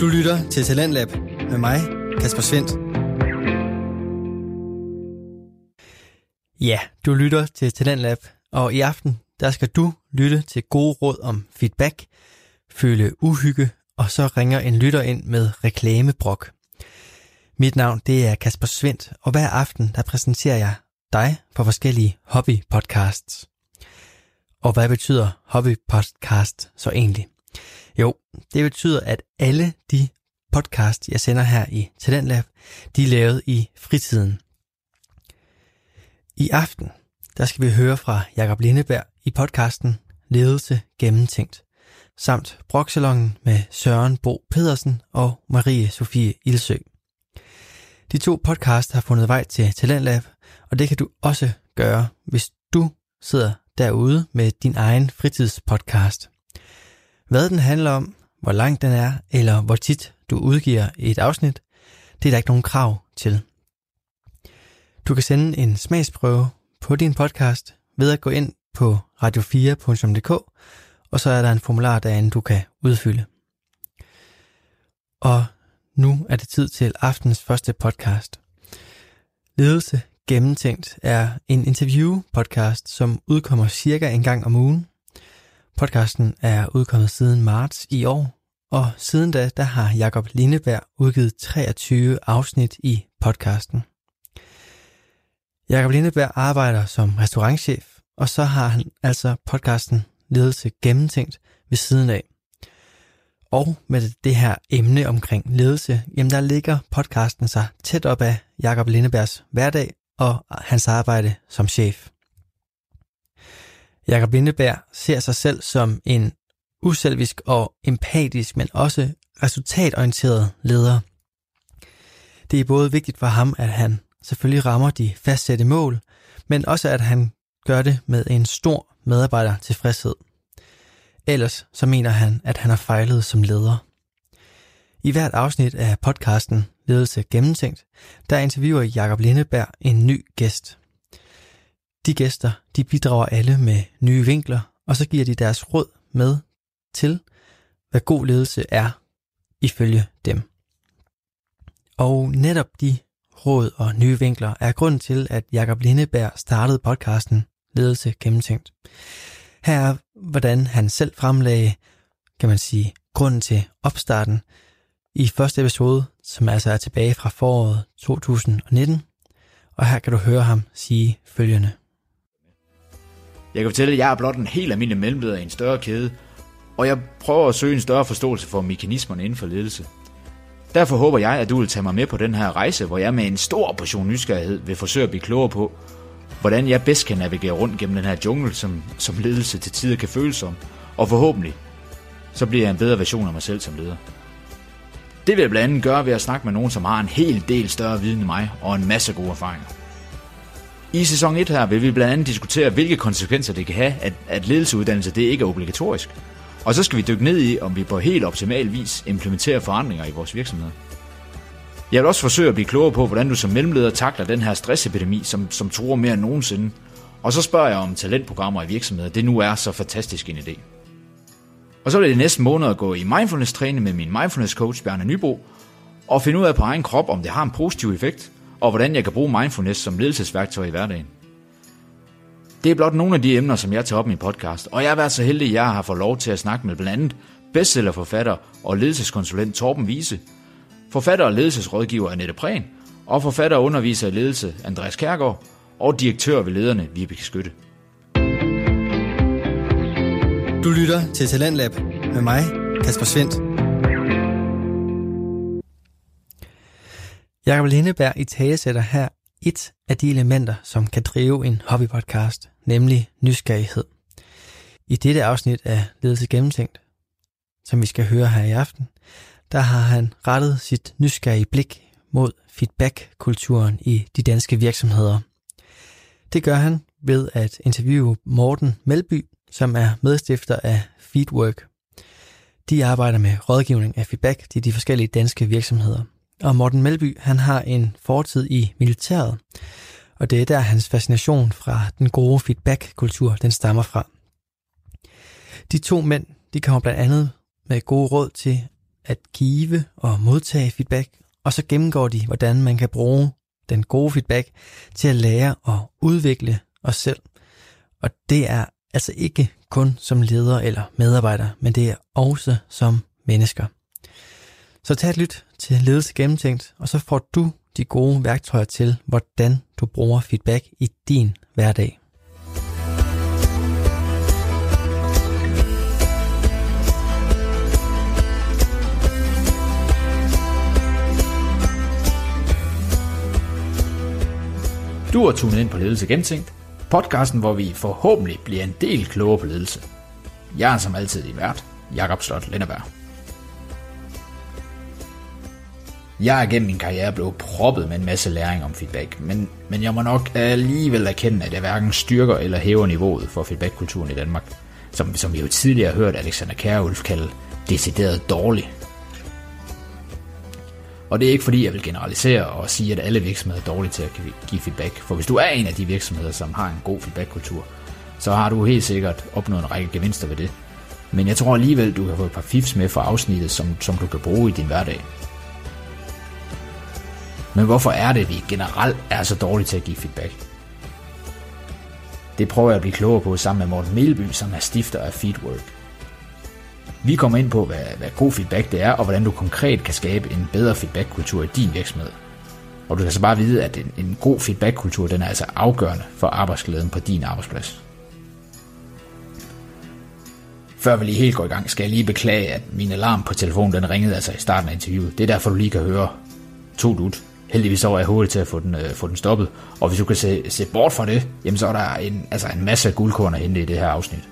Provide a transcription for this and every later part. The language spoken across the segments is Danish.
Du lytter til Talentlab med mig, Kasper Svendt. Ja, du lytter til Talentlab, og i aften der skal du lytte til gode råd om feedback, føle uhygge, og så ringer en lytter ind med reklamebrok. Mit navn det er Kasper Svendt, og hver aften der præsenterer jeg dig for forskellige hobbypodcasts. Og hvad betyder hobbypodcast så egentlig? Jo, det betyder, at alle de podcast, jeg sender her i Talentlab, de er lavet i fritiden. I aften, der skal vi høre fra Jakob Lindeberg i podcasten Ledelse Gennemtænkt, samt Broksalongen med Søren Bo Pedersen og Marie Sofie Ilsø. De to podcast har fundet vej til Talentlab, og det kan du også gøre, hvis du sidder derude med din egen fritidspodcast. Hvad den handler om, hvor lang den er, eller hvor tit du udgiver et afsnit, det er der ikke nogen krav til. Du kan sende en smagsprøve på din podcast ved at gå ind på radio4.dk, og så er der en formular derinde, du kan udfylde. Og nu er det tid til aftens første podcast. Ledelse Gennemtænkt er en interview-podcast, som udkommer cirka en gang om ugen. Podcasten er udkommet siden marts i år, og siden da der har Jakob Lindeberg udgivet 23 afsnit i podcasten. Jakob Lindeberg arbejder som restaurantchef, og så har han altså podcasten Ledelse Gennemtænkt ved siden af. Og med det her emne omkring ledelse, jamen der ligger podcasten sig tæt op af Jakob Lindebergs hverdag og hans arbejde som chef. Jakob Lindeberg ser sig selv som en uselvisk og empatisk, men også resultatorienteret leder. Det er både vigtigt for ham, at han selvfølgelig rammer de fastsatte mål, men også at han gør det med en stor medarbejder tilfredshed. Ellers så mener han, at han har fejlet som leder. I hvert afsnit af podcasten Ledelse Gennemtænkt, der interviewer Jakob Lindeberg en ny gæst. De gæster, de bidrager alle med nye vinkler, og så giver de deres råd med til, hvad god ledelse er, ifølge dem. Og netop de råd og nye vinkler er grunden til, at Jakob Lindeberg startede podcasten Ledelse Gennemtænkt. Her er, hvordan han selv fremlagde, kan man sige, grunden til opstarten i første episode, som altså er tilbage fra foråret 2019. Og her kan du høre ham sige følgende. Jeg kan fortælle, at jeg er blot en helt almindelig mellemleder i en større kæde, og jeg prøver at søge en større forståelse for mekanismerne inden for ledelse. Derfor håber jeg, at du vil tage mig med på den her rejse, hvor jeg med en stor portion nysgerrighed vil forsøge at blive klogere på, hvordan jeg bedst kan navigere rundt gennem den her jungle, som, som ledelse til tider kan føles som, og forhåbentlig, så bliver jeg en bedre version af mig selv som leder. Det vil jeg blandt andet gøre ved at snakke med nogen, som har en hel del større viden end mig, og en masse gode erfaringer. I sæson 1 her vil vi blandt andet diskutere, hvilke konsekvenser det kan have, at, at ledelseuddannelse det ikke er obligatorisk. Og så skal vi dykke ned i, om vi på helt optimal vis implementerer forandringer i vores virksomhed. Jeg vil også forsøge at blive klogere på, hvordan du som mellemleder takler den her stressepidemi, som, som tror mere end nogensinde. Og så spørger jeg om talentprogrammer i virksomheder, det nu er så fantastisk en idé. Og så vil det næste måned gå i mindfulness-træning med min mindfulness-coach Bjarne Nybo, og finde ud af på egen krop, om det har en positiv effekt, og hvordan jeg kan bruge mindfulness som ledelsesværktøj i hverdagen. Det er blot nogle af de emner, som jeg tager op i min podcast, og jeg har været så heldig, at jeg har fået lov til at snakke med blandt andet bestsellerforfatter og ledelseskonsulent Torben Vise, forfatter og ledelsesrådgiver Annette Prehn, og forfatter og underviser i ledelse Andreas Kærgaard, og direktør ved lederne Vibeke Skytte. Du lytter til Talentlab med mig, Kasper Svendt. Jakob Lindeberg i tagesætter her et af de elementer, som kan drive en hobbypodcast, nemlig nysgerrighed. I dette afsnit af Ledelse Gennemtænkt, som vi skal høre her i aften, der har han rettet sit nysgerrige blik mod feedback-kulturen i de danske virksomheder. Det gør han ved at interviewe Morten Melby, som er medstifter af Feedwork. De arbejder med rådgivning af feedback til de forskellige danske virksomheder. Og Morten Melby, han har en fortid i militæret, og det er der hans fascination fra den gode feedback-kultur, den stammer fra. De to mænd, de kommer blandt andet med gode råd til at give og modtage feedback, og så gennemgår de, hvordan man kan bruge den gode feedback til at lære og udvikle os selv. Og det er altså ikke kun som leder eller medarbejder, men det er også som mennesker. Så tag et lyt til Ledelse Gennemtænkt, og så får du de gode værktøjer til, hvordan du bruger feedback i din hverdag. Du er tunet ind på Ledelse Gennemtænkt, podcasten, hvor vi forhåbentlig bliver en del klogere på ledelse. Jeg er som altid din vært, Jakob Slot Lindeberg. Jeg er gennem min karriere blevet proppet med en masse læring om feedback, men, men jeg må nok alligevel erkende, at jeg hverken styrker eller hæver niveauet for feedbackkulturen i Danmark, som, som vi jo tidligere har hørt Alexander Kjærulf kalde decideret dårlig. Og det er ikke fordi, jeg vil generalisere og sige, at alle virksomheder er dårlige til at give feedback. For hvis du er en af de virksomheder, som har en god feedbackkultur, så har du helt sikkert opnået en række gevinster ved det. Men jeg tror alligevel, du kan få et par fifs med fra afsnittet, som, som du kan bruge i din hverdag. Men hvorfor er det, at vi generelt er så dårlige til at give feedback? Det prøver jeg at blive klogere på sammen med Morten Melby, som er stifter af Feedwork. Vi kommer ind på, hvad, hvad god feedback det er, og hvordan du konkret kan skabe en bedre feedbackkultur i din virksomhed. Og du kan så bare vide, at en, en god feedbackkultur, den er altså afgørende for arbejdsglæden på din arbejdsplads. Før vi lige helt går i gang, skal jeg lige beklage, at min alarm på telefonen den ringede altså i starten af interviewet. Det er derfor, du lige kan høre to dut. Heldigvis så var jeg hurtigt til at få den, øh, få den stoppet. Og hvis du kan se, se bort fra det, jamen så er der en, altså en masse guldkorn at hente i det her afsnit.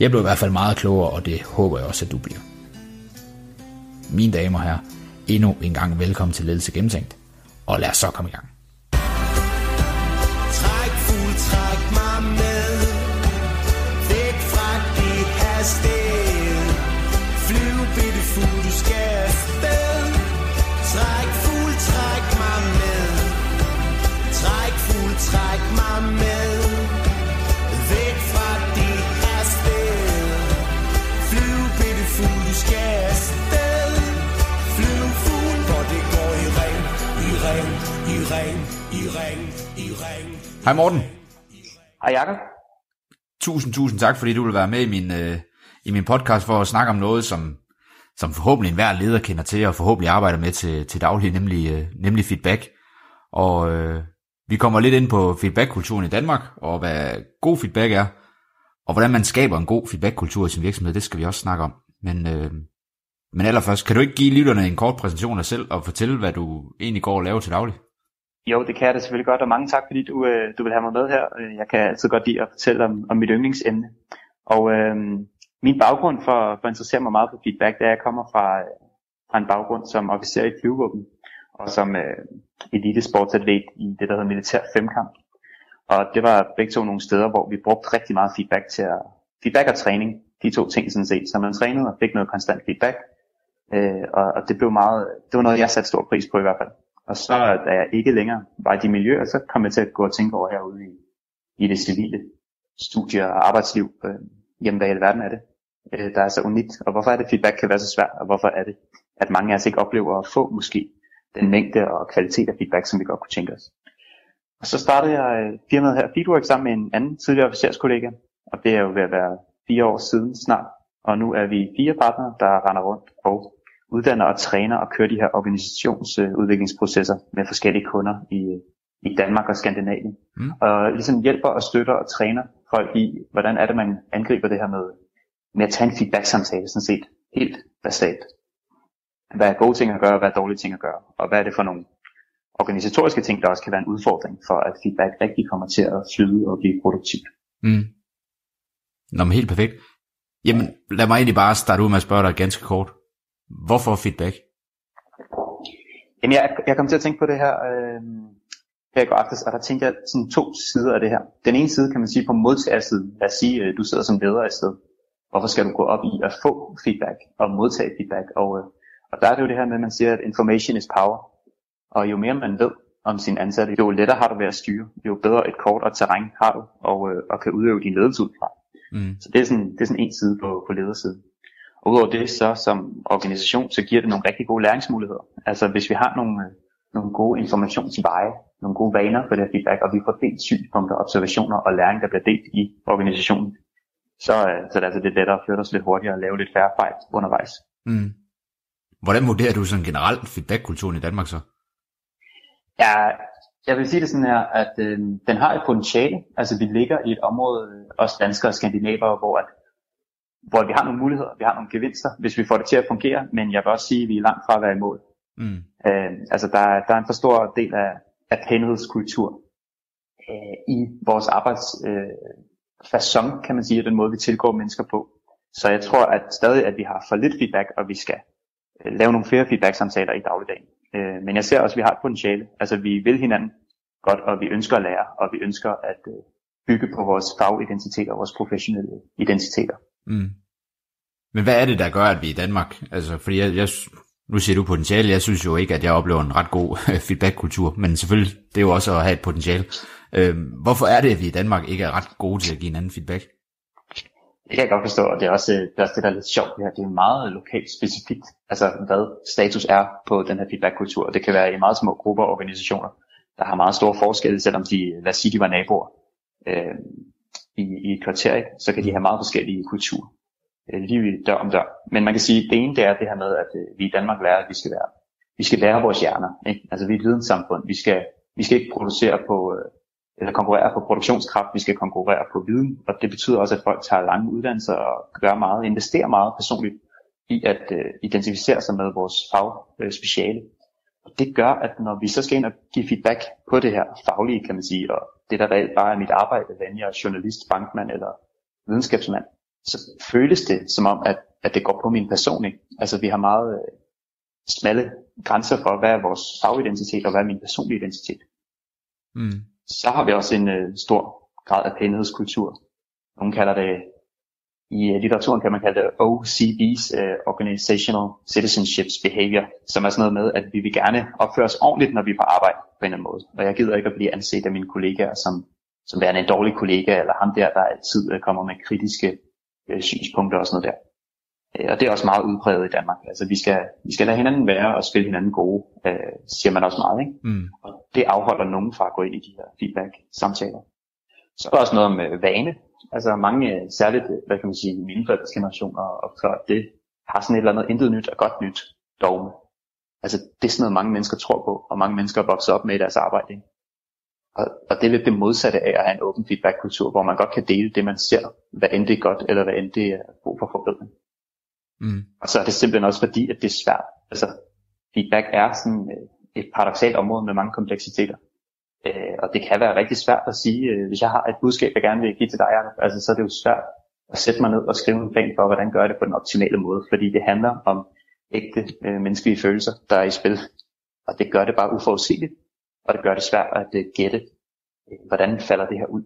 Jeg blev i hvert fald meget klogere, og det håber jeg også, at du bliver. Mine damer og herrer, endnu en gang velkommen til Ledelse Gennemtænkt, og lad os så komme i gang. Træk fugl, træk mig med Væk fra det her Træk mig med Væk fra det her sted Flyv, bitte fugl, du skal afsted Flyv, fugl, det går i ring, i ring, i ring, i ring, i ring Hej Morten. Hej Jakob. Tusind, tusind tak, fordi du vil være med i min, øh, i min podcast for at snakke om noget, som, som forhåbentlig enhver leder kender til, og forhåbentlig arbejder med til, til daglig, nemlig, øh, nemlig feedback. Og øh, vi kommer lidt ind på feedbackkulturen i Danmark, og hvad god feedback er, og hvordan man skaber en god feedbackkultur i sin virksomhed, det skal vi også snakke om. Men, øh, men allerførst, kan du ikke give lytterne en kort præsentation af dig selv, og fortælle, hvad du egentlig går og laver til daglig? Jo, det kan jeg da selvfølgelig godt, og mange tak, fordi du, øh, du vil have mig med her. Øh, jeg kan altid godt lide at fortælle om, om mit yndlingsemne. Og øh, min baggrund for, for at interessere mig meget for feedback, det er, at jeg kommer fra, øh, fra en baggrund som officer i flyvåben og som øh, elite sportsatlet i det, der hedder militær femkamp. Og det var begge to nogle steder, hvor vi brugte rigtig meget feedback til at, feedback og træning, de to ting sådan set. Så man trænede og fik noget konstant feedback, øh, og, og det blev meget, det var noget, jeg satte stor pris på i hvert fald. Og så, da jeg ikke længere var i de miljøer, så kom jeg til at gå og tænke over herude i, i det civile studie- og arbejdsliv. Øh, jamen, hvad i alverden er det, øh, der er så unikt? Og hvorfor er det, feedback kan være så svært? Og hvorfor er det, at mange af os ikke oplever at få måske den mængde og kvalitet af feedback, som vi godt kunne tænke os? Og så startede jeg øh, firmaet her, Feedwork, sammen med en anden tidligere officerskollega. Og det er jo ved at være fire år siden snart. Og nu er vi fire partnere, der render rundt og uddanner og træner og kører de her organisationsudviklingsprocesser med forskellige kunder i, i Danmark og Skandinavien. Mm. Og ligesom hjælper og støtter og træner folk i, hvordan er det, man angriber det her med, med at tage en feedback-samtale, sådan set helt basalt. Hvad er gode ting at gøre, og hvad er dårlige ting at gøre, og hvad er det for nogle organisatoriske ting, der også kan være en udfordring for, at feedback rigtig kommer til at flyde og blive produktivt. Mm. Nå, men helt perfekt. Jamen, lad mig egentlig bare starte ud med at spørge dig ganske kort. Hvorfor feedback? Jamen, jeg, jeg kom til at tænke på det her, øh, her i går aftes, og der tænkte jeg sådan to sider af det her. Den ene side kan man sige på modtagersiden. Lad os sige, øh, du sidder som leder et sted. Hvorfor skal du gå op i at få feedback og modtage feedback? Og, øh, og der er det jo det her med, at man siger, at information is power. Og jo mere man ved om sin ansatte, jo lettere har du ved at styre. Jo bedre et kort og terræn har du, og, øh, og kan udøve din ledelse ud fra. Mm. Så det er sådan, det er sådan en side på, på ledersiden. Og udover det, så som organisation, så giver det nogle rigtig gode læringsmuligheder. Altså hvis vi har nogle, øh, nogle gode informationsveje, nogle gode vaner for det her feedback, og vi får delt synspunkter, observationer og læring, der bliver delt i organisationen, så, øh, så er det altså lidt lettere at flytte os lidt hurtigere og lave lidt færre fejl undervejs. Mm. Hvordan vurderer du sådan generelt feedback-kulturen i Danmark så? Ja, jeg vil sige det sådan her, at øh, den har et potentiale. Altså vi ligger i et område, øh, os danskere og skandinaver, hvor, at, hvor vi har nogle muligheder, vi har nogle gevinster, hvis vi får det til at fungere, men jeg vil også sige, at vi er langt fra at være i mål. Mm. Øh, altså der, der er en for stor del af, af pænhedskultur øh, i vores arbejds øh, kan man sige, den måde vi tilgår mennesker på. Så jeg tror at stadig, at vi har for lidt feedback, og vi skal Øh, lave nogle flere feedback-samtaler i dagligdagen. Øh, men jeg ser også, at vi har et potentiale. Altså vi vil hinanden godt, og vi ønsker at lære, og vi ønsker at øh, bygge på vores fagidentiteter og vores professionelle identiteter. Mm. Men hvad er det, der gør, at vi i Danmark, altså fordi jeg, jeg nu siger du potentiale, jeg synes jo ikke, at jeg oplever en ret god øh, feedback-kultur, men selvfølgelig, det er jo også at have et potentiale. Øhm, hvorfor er det, at vi i Danmark ikke er ret gode til at give hinanden feedback? Det kan jeg godt forstå, og det er også øh, det, er også det der er lidt sjovt her. Det er meget lokalt specifikt, altså hvad status er på den her feedbackkultur. Det kan være i meget små grupper og organisationer, der har meget store forskelle, selvom de, lad os sige, de var naboer øh, i, i et kvarter, ikke? så kan de have meget forskellige kulturer øh, lige dør om dør. Men man kan sige, at det ene det er det her med, at øh, vi i Danmark lærer, at vi skal være, vi skal lære vores hjerner. Ikke? Altså vi er et videnssamfund. Vi skal, vi skal ikke producere på, øh, eller konkurrere på produktionskraft, vi skal konkurrere på viden, og det betyder også, at folk tager lange uddannelser og gør meget, investerer meget personligt i at øh, identificere sig med vores fagspeciale. Øh, og det gør, at når vi så skal ind og give feedback på det her faglige, kan man sige, og det der reelt bare er mit arbejde, hvad jeg er journalist, bankmand eller videnskabsmand, så føles det som om, at, at det går på min person. Ikke? Altså vi har meget øh, smalle grænser for, hvad er vores fagidentitet og hvad er min personlige identitet. Mm. Så har vi også en øh, stor grad af pænhedskultur. Nogle kalder det, i øh, litteraturen kan man kalde det OCB's, øh, Organizational Citizenships Behavior, som er sådan noget med, at vi vil gerne opføre os ordentligt, når vi er på arbejde på en eller anden måde. Og jeg gider ikke at blive anset af mine kollegaer som, som værende en dårlig kollega, eller ham der, der altid øh, kommer med kritiske øh, synspunkter og sådan noget der. Øh, og det er også meget udbredt i Danmark. Altså vi skal, vi skal lade hinanden være og spille hinanden gode, øh, siger man også meget. Ikke? Mm. Og det afholder nogen fra at gå ind i de her feedback-samtaler. Så er der også noget med vane. Altså mange, øh, særligt, øh, hvad kan man sige, mine forældres generation og, før, det har sådan et eller andet intet nyt og godt nyt dogme. Altså det er sådan noget, mange mennesker tror på, og mange mennesker er vokset op med i deres arbejde. Ikke? Og, og det er lidt det modsatte af at have en åben feedback-kultur, hvor man godt kan dele det, man ser, hvad end det er godt, eller hvad end det er brug for forbedring. Mm. Og så er det simpelthen også fordi, at det er svært. Altså, feedback er sådan øh, et paradoxalt område med mange kompleksiteter. Øh, og det kan være rigtig svært at sige, øh, hvis jeg har et budskab, jeg gerne vil give til dig, Jacob, altså, så er det jo svært at sætte mig ned og skrive en plan for, hvordan gør jeg det på den optimale måde, fordi det handler om ægte øh, menneskelige følelser, der er i spil. Og det gør det bare uforudsigeligt og det gør det svært at uh, gætte, uh, hvordan falder det her ud.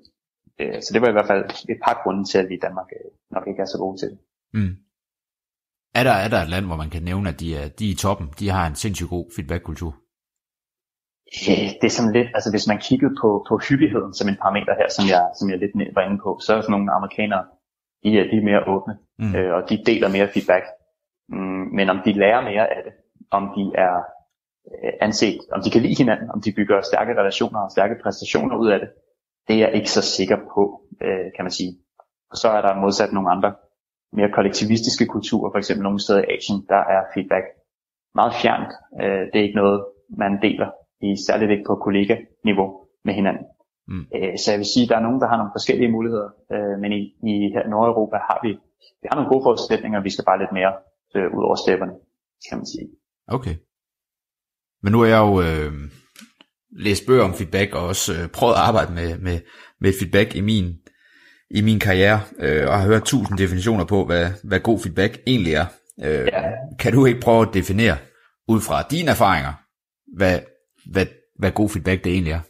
Uh, så det var i hvert fald et par grunde til, at vi i Danmark uh, nok ikke er så gode til det. Mm. Er der, er der et land, hvor man kan nævne, at de er, de er i toppen, de har en sindssygt god feedback-kultur? Ja, det er sådan lidt, altså hvis man kiggede på, på hyppigheden som en parameter her, som jeg, som jeg lidt var inde på, så er sådan nogle amerikanere, de er, de er mere åbne, mm. øh, og de deler mere feedback. Mm, men om de lærer mere af det, om de er øh, anset, om de kan lide hinanden, om de bygger stærke relationer og stærke præstationer ud af det, det er jeg ikke så sikker på, øh, kan man sige. Og så er der modsat nogle andre mere kollektivistiske kulturer, for eksempel nogle steder i Asien, der er feedback meget fjernt. Øh, det er ikke noget, man deler, i særligt ikke på kollega-niveau med hinanden. Mm. Øh, så jeg vil sige, at der er nogen, der har nogle forskellige muligheder, øh, men i, i her Nordeuropa har vi, vi har nogle gode forudsætninger, vi skal bare lidt mere øh, ud over stepperne, kan man sige. Okay. Men nu har jeg jo øh, læst bøger om feedback, og også øh, prøvet at arbejde med, med, med feedback i min, i min karriere, øh, og har hørt tusind definitioner på, hvad, hvad god feedback egentlig er. Øh, ja. Kan du ikke prøve at definere, ud fra dine erfaringer, hvad, hvad, hvad god feedback det egentlig er?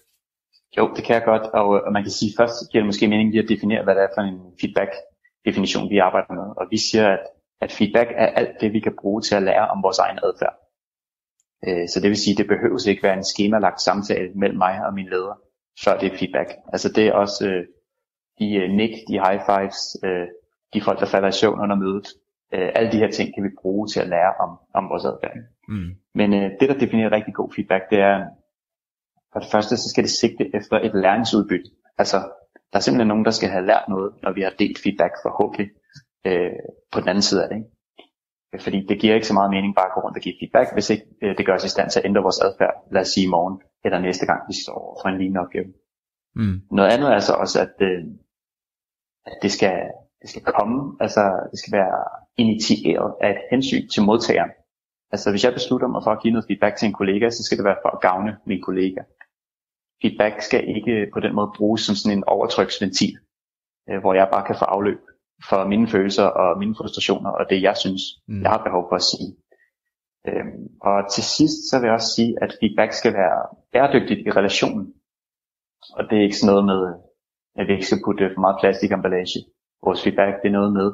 Jo, det kan jeg godt, og, og man kan sige, først giver det måske mening lige at definere, hvad det er for en feedback-definition, vi arbejder med. Og vi siger, at, at feedback er alt det, vi kan bruge til at lære om vores egen adfærd. Øh, så det vil sige, det behøves ikke være en skemalagt samtale mellem mig og min leder, før det er feedback. Altså det er også øh, de øh, nick, de high fives, øh, de folk, der falder i søvn under mødet, Øh, alle de her ting kan vi bruge til at lære om, om vores adfærd. Mm. Men øh, det, der definerer rigtig god feedback, det er, for det første, så skal det sigte efter et læringsudbytte. Altså, der er simpelthen nogen, der skal have lært noget, når vi har delt feedback forhåbentlig øh, på den anden side af det. Ikke? Fordi det giver ikke så meget mening bare at gå rundt og give feedback, hvis ikke øh, det gør os i stand til at ændre vores adfærd, lad os sige i morgen, eller næste gang, vi står over for en lignende opgave. Mm. Noget andet er så også, at, øh, at det, skal, det skal komme, altså det skal være initieret af et hensyn til modtageren. Altså hvis jeg beslutter mig for at give noget feedback til en kollega, så skal det være for at gavne min kollega. Feedback skal ikke på den måde bruges som sådan en overtryksventil, øh, hvor jeg bare kan få afløb for mine følelser og mine frustrationer og det jeg synes, Mm. mm. jeg har behov for at sige. Øhm, og til sidst så vil jeg også sige, at feedback skal være bæredygtigt i relationen. Og det er ikke sådan noget med, at vi ikke skal putte for meget plastikemballage. Vores feedback det er noget med,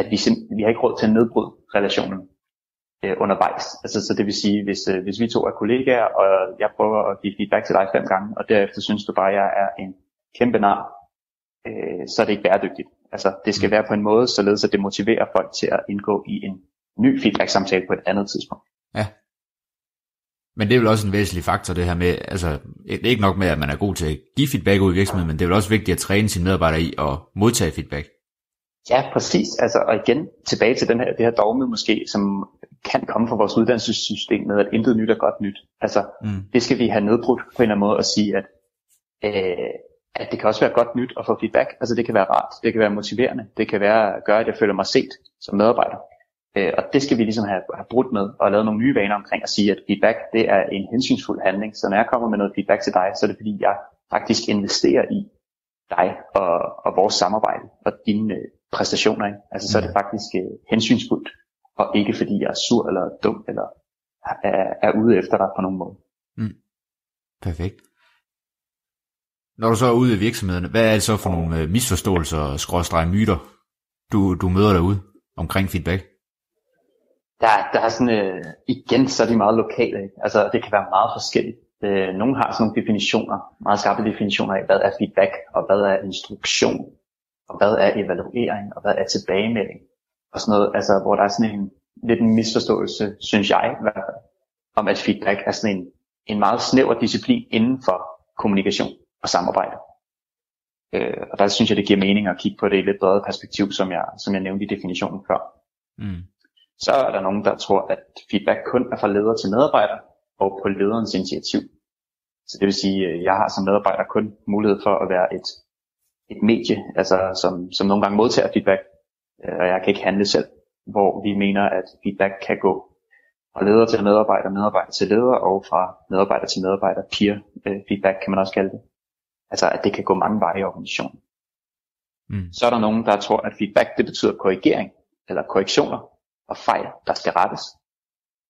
at vi, sim- vi har ikke råd til at nedbryde relationen øh, undervejs. Altså, så det vil sige, hvis, øh, hvis vi to er kollegaer, og jeg prøver at give feedback til dig fem gange, og derefter synes du bare, at jeg er en kæmpe nar, øh, så er det ikke bæredygtigt. Altså, det skal Mm. være på en måde, således at det motiverer folk til at indgå i en ny feedback-samtale på et andet tidspunkt. Men det er vel også en væsentlig faktor, det her med, altså, det er ikke nok med, at man er god til at give feedback ud i virksomheden, men det er vel også vigtigt at træne sine medarbejdere i at modtage feedback. Ja, præcis. Altså, og igen tilbage til den her, det her dogme måske, som kan komme fra vores uddannelsessystem med, at intet nyt er godt nyt. Altså, Mm. det skal vi have nedbrudt på en eller anden måde og sige, at, øh, at det kan også være godt nyt at få feedback. Altså det kan være rart, det kan være motiverende, det kan være at gøre, at jeg føler mig set som medarbejder. Øh, og det skal vi ligesom have, have brudt med og lavet nogle nye vaner omkring at sige, at feedback det er en hensynsfuld handling. Så når jeg kommer med noget feedback til dig, så er det fordi, jeg faktisk investerer i dig og, og vores samarbejde og dine øh, præstationer. Ikke? Altså så er det faktisk øh, hensynsfuldt, og ikke fordi jeg er sur eller dum eller er, er ude efter dig på nogen måde. Perfekt. Når du så er ude i virksomhederne, hvad er det så for nogle øh, misforståelser, skråstreg myter, du, du møder derude omkring feedback? Der, der er sådan, øh, igen, så er de meget lokale. Ikke? Altså, det kan være meget forskelligt. Øh, nogle har sådan nogle definitioner, meget skarpe definitioner af, hvad er feedback, og hvad er instruktion, og hvad er evaluering, og hvad er tilbagemelding, og sådan noget. Altså, hvor der er sådan en lidt en misforståelse, synes jeg i hvert fald, om at feedback er sådan en, en meget snæver disciplin inden for kommunikation og samarbejde. Øh, og der synes jeg, det giver mening at kigge på det i et lidt bredere perspektiv, som jeg, som jeg nævnte i definitionen før. Mm. Så er der nogen, der tror, at feedback kun er fra leder til medarbejder og på lederens initiativ. Så det vil sige, at jeg har som medarbejder kun mulighed for at være et, et medie, altså som, som nogle gange modtager feedback, øh, og jeg kan ikke handle selv, hvor vi mener, at feedback kan gå fra leder til medarbejder, medarbejder til leder, og fra medarbejder til medarbejder, peer øh, feedback kan man også kalde det. Altså at det kan gå mange veje i organisationen. Mm. Så er der nogen, der tror, at feedback det betyder korrigering, eller korrektioner og fejl, der skal rettes.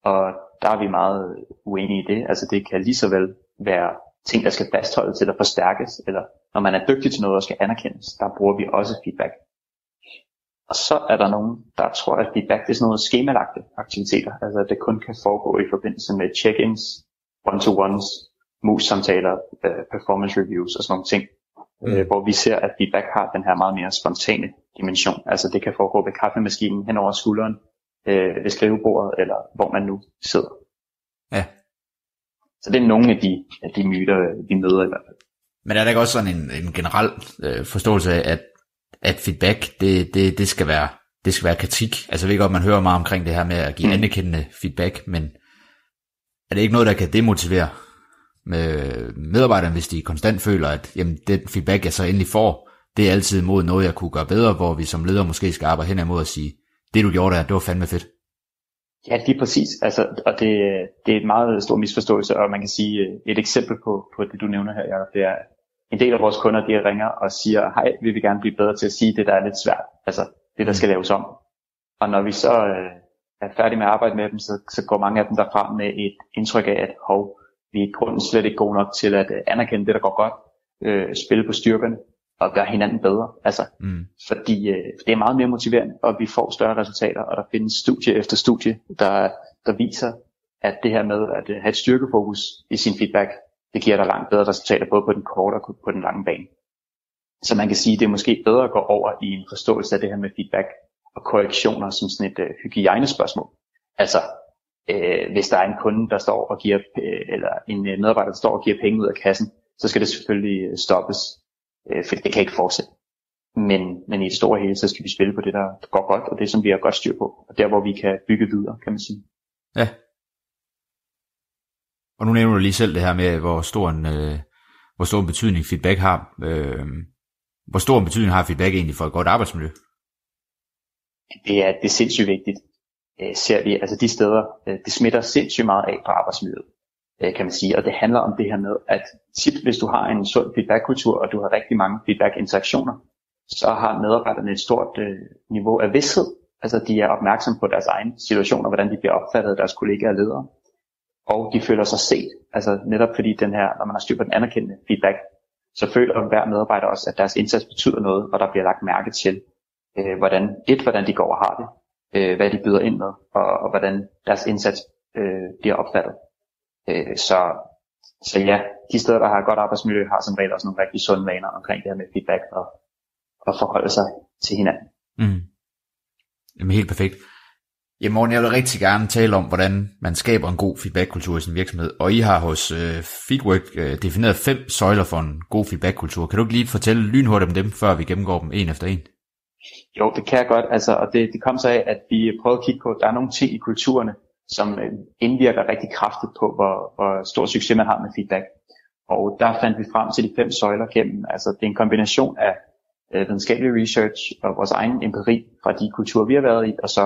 Og der er vi meget uenige i det. Altså det kan lige så vel være ting, der skal fastholdes eller forstærkes, eller når man er dygtig til noget og skal anerkendes, der bruger vi også feedback. Og så er der nogen, der tror, at feedback det er sådan noget skemalagte aktiviteter, altså at det kun kan foregå i forbindelse med check-ins, one-to-ones, mus-samtaler, øh, performance reviews og sådan nogle ting, Mm. øh, hvor vi ser, at feedback har den her meget mere spontane dimension. Altså det kan foregå ved kaffemaskinen hen over skulderen, øh, ved skrivebordet, eller hvor man nu sidder. Ja. Så det er nogle af de, af de myter, vi møder i hvert fald. Men er der ikke også sådan en, en generel øh, forståelse af, at, at feedback, det, det, det, skal være, det skal være kritik? Altså jeg ved godt, man hører meget omkring det her med at give Mm. anerkendende feedback, men er det ikke noget, der kan demotivere med medarbejderne, hvis de konstant føler, at jamen, den feedback, jeg så endelig får, det er altid mod noget, jeg kunne gøre bedre, hvor vi som leder måske skal arbejde hen imod at sige, det du gjorde der, det var fandme fedt. Ja, lige præcis. Altså, og det, det er et meget stor misforståelse, og man kan sige, øh, et eksempel på, på det, du nævner her, Jacob, det er, en del af vores kunder, de ringer og siger, hej, vi vil gerne blive bedre til at sige det, der er lidt svært. Altså, det, der skal laves om. Og når vi så øh, er færdige med at arbejde med dem, så, så går mange af dem derfra med et indtryk af, at hov, vi er i grunden slet ikke gode nok til at øh, anerkende det, der går godt, øh, spille på styrkerne og gøre hinanden bedre. Altså, Mm. fordi øh, det er meget mere motiverende, og vi får større resultater, og der findes studie efter studie, der, der viser, at det her med at øh, have et styrkefokus i sin feedback, det giver dig langt bedre resultater, både på den korte og på den lange bane. Så man kan sige, at det er måske bedre at gå over i en forståelse af det her med feedback, og korrektioner som sådan et øh, hygiejnespørgsmål. Altså, øh, hvis der er en kunde, der står og giver, øh, eller en øh, medarbejder, der står og giver penge ud af kassen, så skal det selvfølgelig øh, stoppes, øh, for det kan ikke fortsætte. Men, men i det store hele, så skal vi spille på det, der går godt, og det, som vi har godt styr på, og der, hvor vi kan bygge videre, kan man sige. Ja. Og nu nævner du lige selv det her med, hvor stor en, øh, hvor stor en betydning feedback har. Øh, hvor stor en betydning har feedback egentlig for et godt arbejdsmiljø? Det er, det er sindssygt vigtigt, øh, ser vi. Altså de steder, øh, det smitter sindssygt meget af på arbejdsmiljøet, øh, kan man sige. Og det handler om det her med, at tit hvis du har en sund feedbackkultur, og du har rigtig mange feedback-interaktioner, så har medarbejderne et stort øh, niveau af vidshed. Altså de er opmærksom på deres egen situation, og hvordan de bliver opfattet af deres kollegaer og ledere. Og de føler sig set. Altså netop fordi den her, når man har styr på den anerkendende feedback, så føler hver medarbejder også, at deres indsats betyder noget, og der bliver lagt mærke til, øh, hvordan, et, hvordan de går og har det, øh, hvad de byder ind med, og, og hvordan deres indsats øh, bliver opfattet. Øh, så, så ja, de steder, der har godt arbejdsmiljø, har som regel også nogle rigtig sunde vaner omkring det her med feedback og, og forholde sig til hinanden. Mm. Jamen helt perfekt. Jamen Morten, jeg vil rigtig gerne tale om, hvordan man skaber en god feedback-kultur i sin virksomhed. Og I har hos øh, Feedwork øh, defineret fem søjler for en god feedback-kultur. Kan du ikke lige fortælle lynhurtigt om dem, før vi gennemgår dem en efter en? Jo, det kan jeg godt. Altså, og det, det kom så af, at vi prøvede at kigge på, at der er nogle ting i kulturerne, som øh, indvirker rigtig kraftigt på, hvor, hvor stor succes man har med feedback. Og der fandt vi frem til de fem søjler gennem. Altså, det er en kombination af øh, videnskabelig research og vores egen empiri fra de kulturer, vi har været i, og så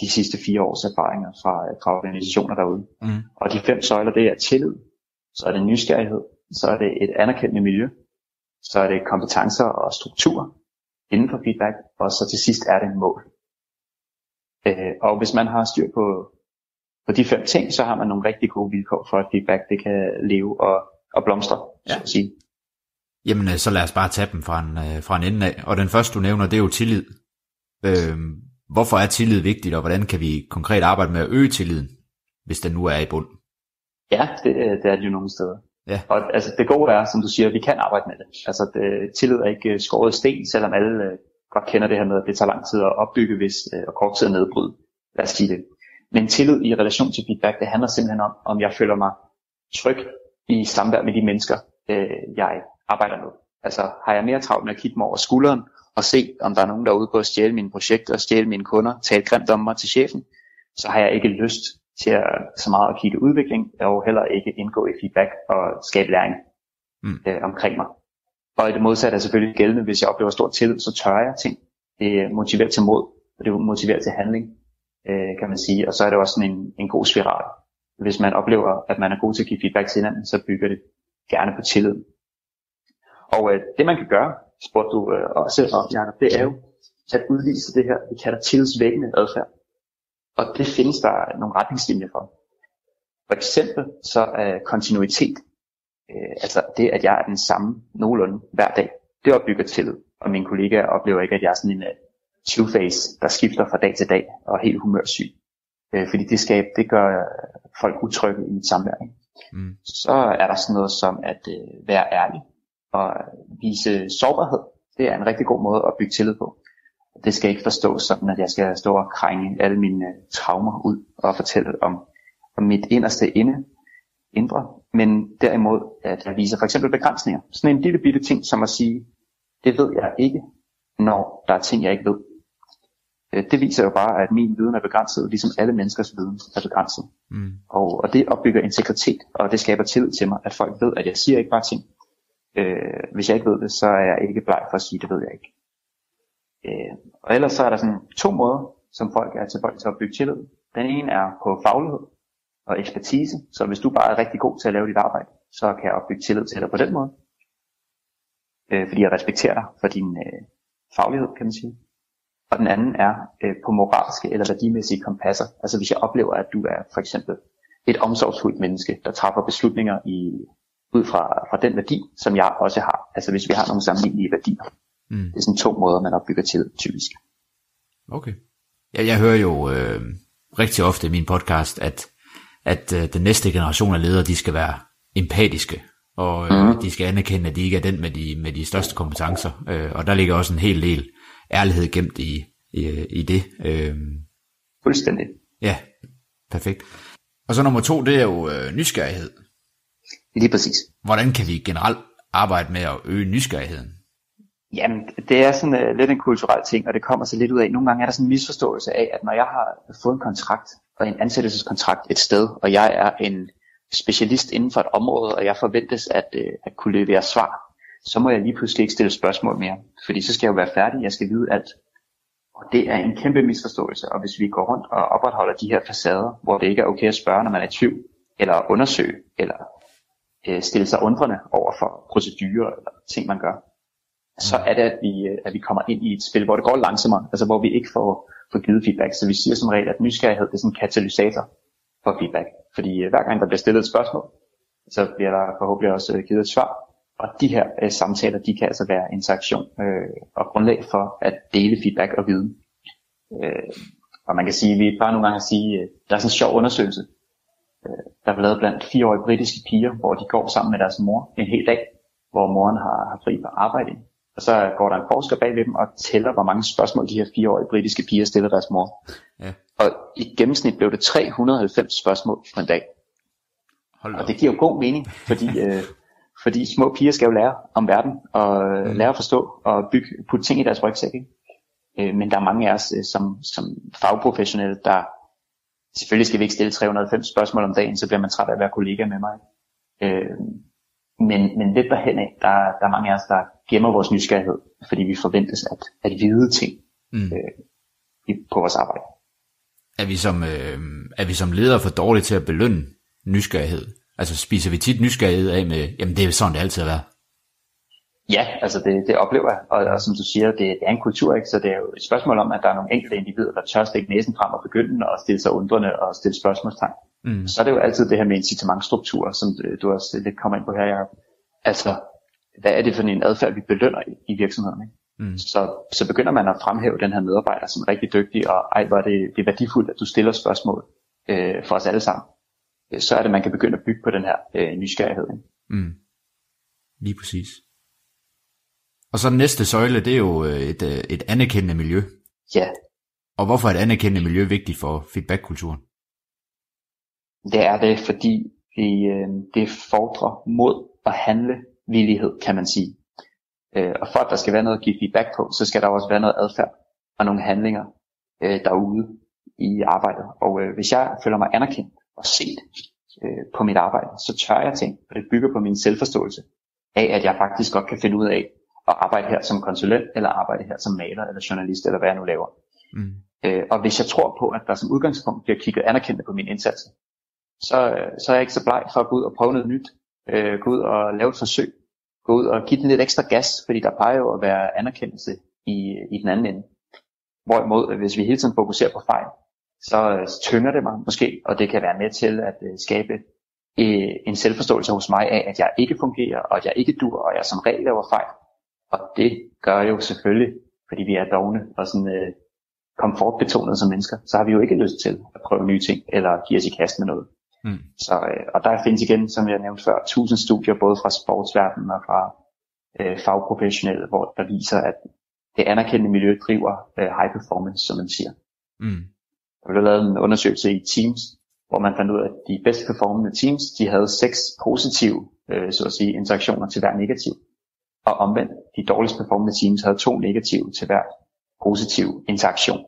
de sidste fire års erfaringer fra, fra organisationer derude. Mm. Og de fem søjler, det er tillid, så er det nysgerrighed, så er det et anerkendende miljø, så er det kompetencer og struktur inden for feedback, og så til sidst er det mål. Øh, og hvis man har styr på, på de fem ting, så har man nogle rigtig gode vilkår for, at feedback det kan leve og, og blomstre, ja. så at sige. Jamen, øh, så lad os bare tage dem fra en, øh, fra en ende af. Og den første, du nævner, det er jo tillid. Øh, Hvorfor er tillid vigtigt, og hvordan kan vi konkret arbejde med at øge tilliden, hvis den nu er i bund? Ja, det, det er det jo nogle steder. Ja. Og altså, det gode er, som du siger, at vi kan arbejde med det. Altså, det, tillid er ikke skåret sten, selvom alle godt kender det her med, at det tager lang tid at opbygge, hvis, og kort tid at nedbryde. Lad os sige det. Men tillid i relation til feedback, det handler simpelthen om, om jeg føler mig tryg i samvær med de mennesker, uh, jeg arbejder med. Altså, har jeg mere travlt med at kigge mig over skulderen, og se, om der er nogen, der er ude på at stjæle mine projekter, stjæle mine kunder, tale grimt om mig til chefen, så har jeg ikke lyst til at, så meget at kigge udvikling, og heller ikke indgå i feedback og skabe læring mm. øh, omkring mig. Og i det modsatte er selvfølgelig gældende, hvis jeg oplever stor tillid, så tør jeg ting. Det motiverer til mod, og det motiverer til handling, øh, kan man sige. Og så er det også sådan en, en god spiral. Hvis man oplever, at man er god til at give feedback til hinanden, så bygger det gerne på tillid. Og øh, det man kan gøre, spurgte du øh, også om, Jacob, det er jo at udvise det her, vi kalder tillidsvækkende adfærd. Og det findes der nogle retningslinjer for. For eksempel så er kontinuitet, øh, altså det, at jeg er den samme nogenlunde hver dag, det opbygger tillid. Og mine kollegaer oplever ikke, at jeg er sådan en øh, two-face, der skifter fra dag til dag og er helt humørsyg. Øh, fordi det, skab, det gør folk utrygge i mit samvær. Mm. Så er der sådan noget som at øh, være ærlig at vise sårbarhed, det er en rigtig god måde at bygge tillid på. Det skal ikke forstås sådan, at jeg skal stå og krænge alle mine øh, traumer ud og fortælle om, om mit inderste inde, indre, men derimod at jeg viser for eksempel begrænsninger. Sådan en lille bitte ting som at sige, det ved jeg ikke, når der er ting, jeg ikke ved. Øh, det viser jo bare, at min viden er begrænset, ligesom alle menneskers viden er begrænset. Mm. Og, og det opbygger integritet, og det skaber tillid til mig, at folk ved, at jeg siger ikke bare ting, Øh, hvis jeg ikke ved det, så er jeg ikke bleg for at sige, det ved jeg ikke. Øh, og ellers så er der sådan to måder, som folk er tilbøjelige til at bygge tillid. Den ene er på faglighed og ekspertise. Så hvis du bare er rigtig god til at lave dit arbejde, så kan jeg opbygge tillid til dig på den måde. Øh, fordi jeg respekterer dig for din øh, faglighed, kan man sige. Og den anden er øh, på moralske eller værdimæssige kompasser. Altså hvis jeg oplever, at du er for eksempel et omsorgsfuldt menneske, der træffer beslutninger i ud fra, fra den værdi, som jeg også har. Altså hvis vi har nogle sammenlignelige værdier. Mm. Det er sådan to måder, man opbygger til typisk. Okay. Ja, jeg hører jo øh, rigtig ofte i min podcast, at, at øh, den næste generation af ledere, de skal være empatiske, og øh, mm. de skal anerkende, at de ikke er den med de, med de største kompetencer. Øh, og der ligger også en hel del ærlighed gemt i, i, i det. Øh, Fuldstændig. ja, perfekt. Og så nummer to, det er jo øh, nysgerrighed. Lige præcis. Hvordan kan vi generelt arbejde med at øge nysgerrigheden? Jamen, det er sådan uh, lidt en kulturel ting, og det kommer så lidt ud af. Nogle gange er der sådan en misforståelse af, at når jeg har fået en kontrakt, og en ansættelseskontrakt et sted, og jeg er en specialist inden for et område, og jeg forventes at, uh, at kunne levere svar, så må jeg lige pludselig ikke stille spørgsmål mere. Fordi så skal jeg jo være færdig, jeg skal vide alt. Og det er en kæmpe misforståelse, og hvis vi går rundt og opretholder de her facader, hvor det ikke er okay at spørge, når man er i tvivl, eller undersøge, eller øh, stille sig undrende over for procedurer eller ting, man gør, så er det, at vi, øh, at vi kommer ind i et spil, hvor det går langsommere, altså hvor vi ikke får, får givet feedback. Så vi siger som regel, at nysgerrighed det er sådan en katalysator for feedback. Fordi øh, hver gang der bliver stillet et spørgsmål, så bliver der forhåbentlig også øh, givet et svar. Og de her øh, samtaler, de kan altså være interaktion øh, og grundlag for at dele feedback og viden. Øh, og man kan sige, vi bare nogle gange at sige, øh, der er sådan en sjov undersøgelse, øh, der er lavet blandt fireårige britiske piger, hvor de går sammen med deres mor en hel dag, hvor moren har, har fri på arbejde. Og så går der en forsker bag ved dem og tæller, hvor mange spørgsmål de her fireårige britiske piger stiller deres mor. Ja. Og i gennemsnit blev det 390 spørgsmål på en dag. Hold Og op. det giver jo god mening, fordi, øh, fordi små piger skal jo lære om verden, og øh, lære at forstå og bygge, putte ting i deres rygsæk. Ikke? Øh, men der er mange af os øh, som, som fagprofessionelle, der selvfølgelig skal vi ikke stille 390 spørgsmål om dagen, så bliver man træt af at være kollega med mig. Øh, men, men lidt derhen af, der, der er mange af os, der gemmer vores nysgerrighed, fordi vi forventes at, at vide ting Mm. i- på vores arbejde. Er vi som, øh, er vi som ledere for dårlige til at belønne nysgerrighed? Altså spiser vi tit nysgerrighed af med, jamen det er sådan, det altid har været. Ja, altså det, det oplever jeg, og, og som du siger, det, det er en kultur, ikke? så det er jo et spørgsmål om, at der er nogle enkelte individer, der tør stikke næsen frem og begynde at stille sig undrende og stille spørgsmålstegn. Mm. Så er det jo altid det her med incitamentstruktur, som du- du også lidt kommer ind på her, Jacob. Altså, hvad er det for en adfærd, vi belønner i, i virksomheden? Ikke? Mm. Så, så begynder man at fremhæve den her medarbejder som rigtig dygtig, og ej, hvor er det, det er værdifuldt, at du stiller spørgsmål øh, for os alle sammen. Øh, Så er det, man kan begynde at bygge på den her øh, nysgerrighed. Mm. Lige præcis. Og så den næste søjle, det er jo øh, et, øh, et anerkendende miljø. Ja, Og hvorfor er et anerkendende miljø vigtigt for feedback-kulturen? Det er det, fordi det, øh, det fordrer mod og handle villighed, kan man sige. Øh, og for at der skal være noget at give feedback på, så skal der også være noget adfærd og nogle handlinger øh, derude i arbejdet. Og øh, hvis jeg føler mig anerkendt og set øh, på mit arbejde, så tør jeg ting, og det bygger på min selvforståelse af, at jeg faktisk godt kan finde ud af at arbejde her som konsulent, eller arbejde her som maler, eller journalist, eller hvad jeg nu laver. Mm. Øh, og hvis jeg tror på, at der som udgangspunkt bliver kigget anerkendt på min indsats, så, så er jeg ikke så bleg for at gå ud og prøve noget nyt. Øh, gå ud og lave et forsøg. Gå ud og give den lidt ekstra gas, fordi der plejer jo at være anerkendelse i, i den anden ende. Hvorimod, hvis vi hele tiden fokuserer på fejl, så øh, tynger det mig måske, og det kan være med til at øh, skabe øh, en selvforståelse hos mig af, at jeg ikke fungerer, og at jeg ikke dur, og jeg som regel laver fejl. Og det gør jo selvfølgelig, fordi vi er dogne og sådan øh, komfortbetonede som mennesker, så har vi jo ikke lyst til at prøve nye ting, eller give os i kast med noget. Mm. Så, øh, og der findes igen, som jeg nævnte før, tusind studier, både fra sportsverdenen og fra øh, fagprofessionelle, hvor der viser, at det anerkendte miljø driver øh, high performance, som man siger. Mm. Der blev lavet en undersøgelse i Teams, hvor man fandt ud af, at de bedst performende teams, de havde seks positive, øh, så at sige, interaktioner til hver negativ. Og omvendt, de dårligst performende teams havde to negative til hver positiv interaktion.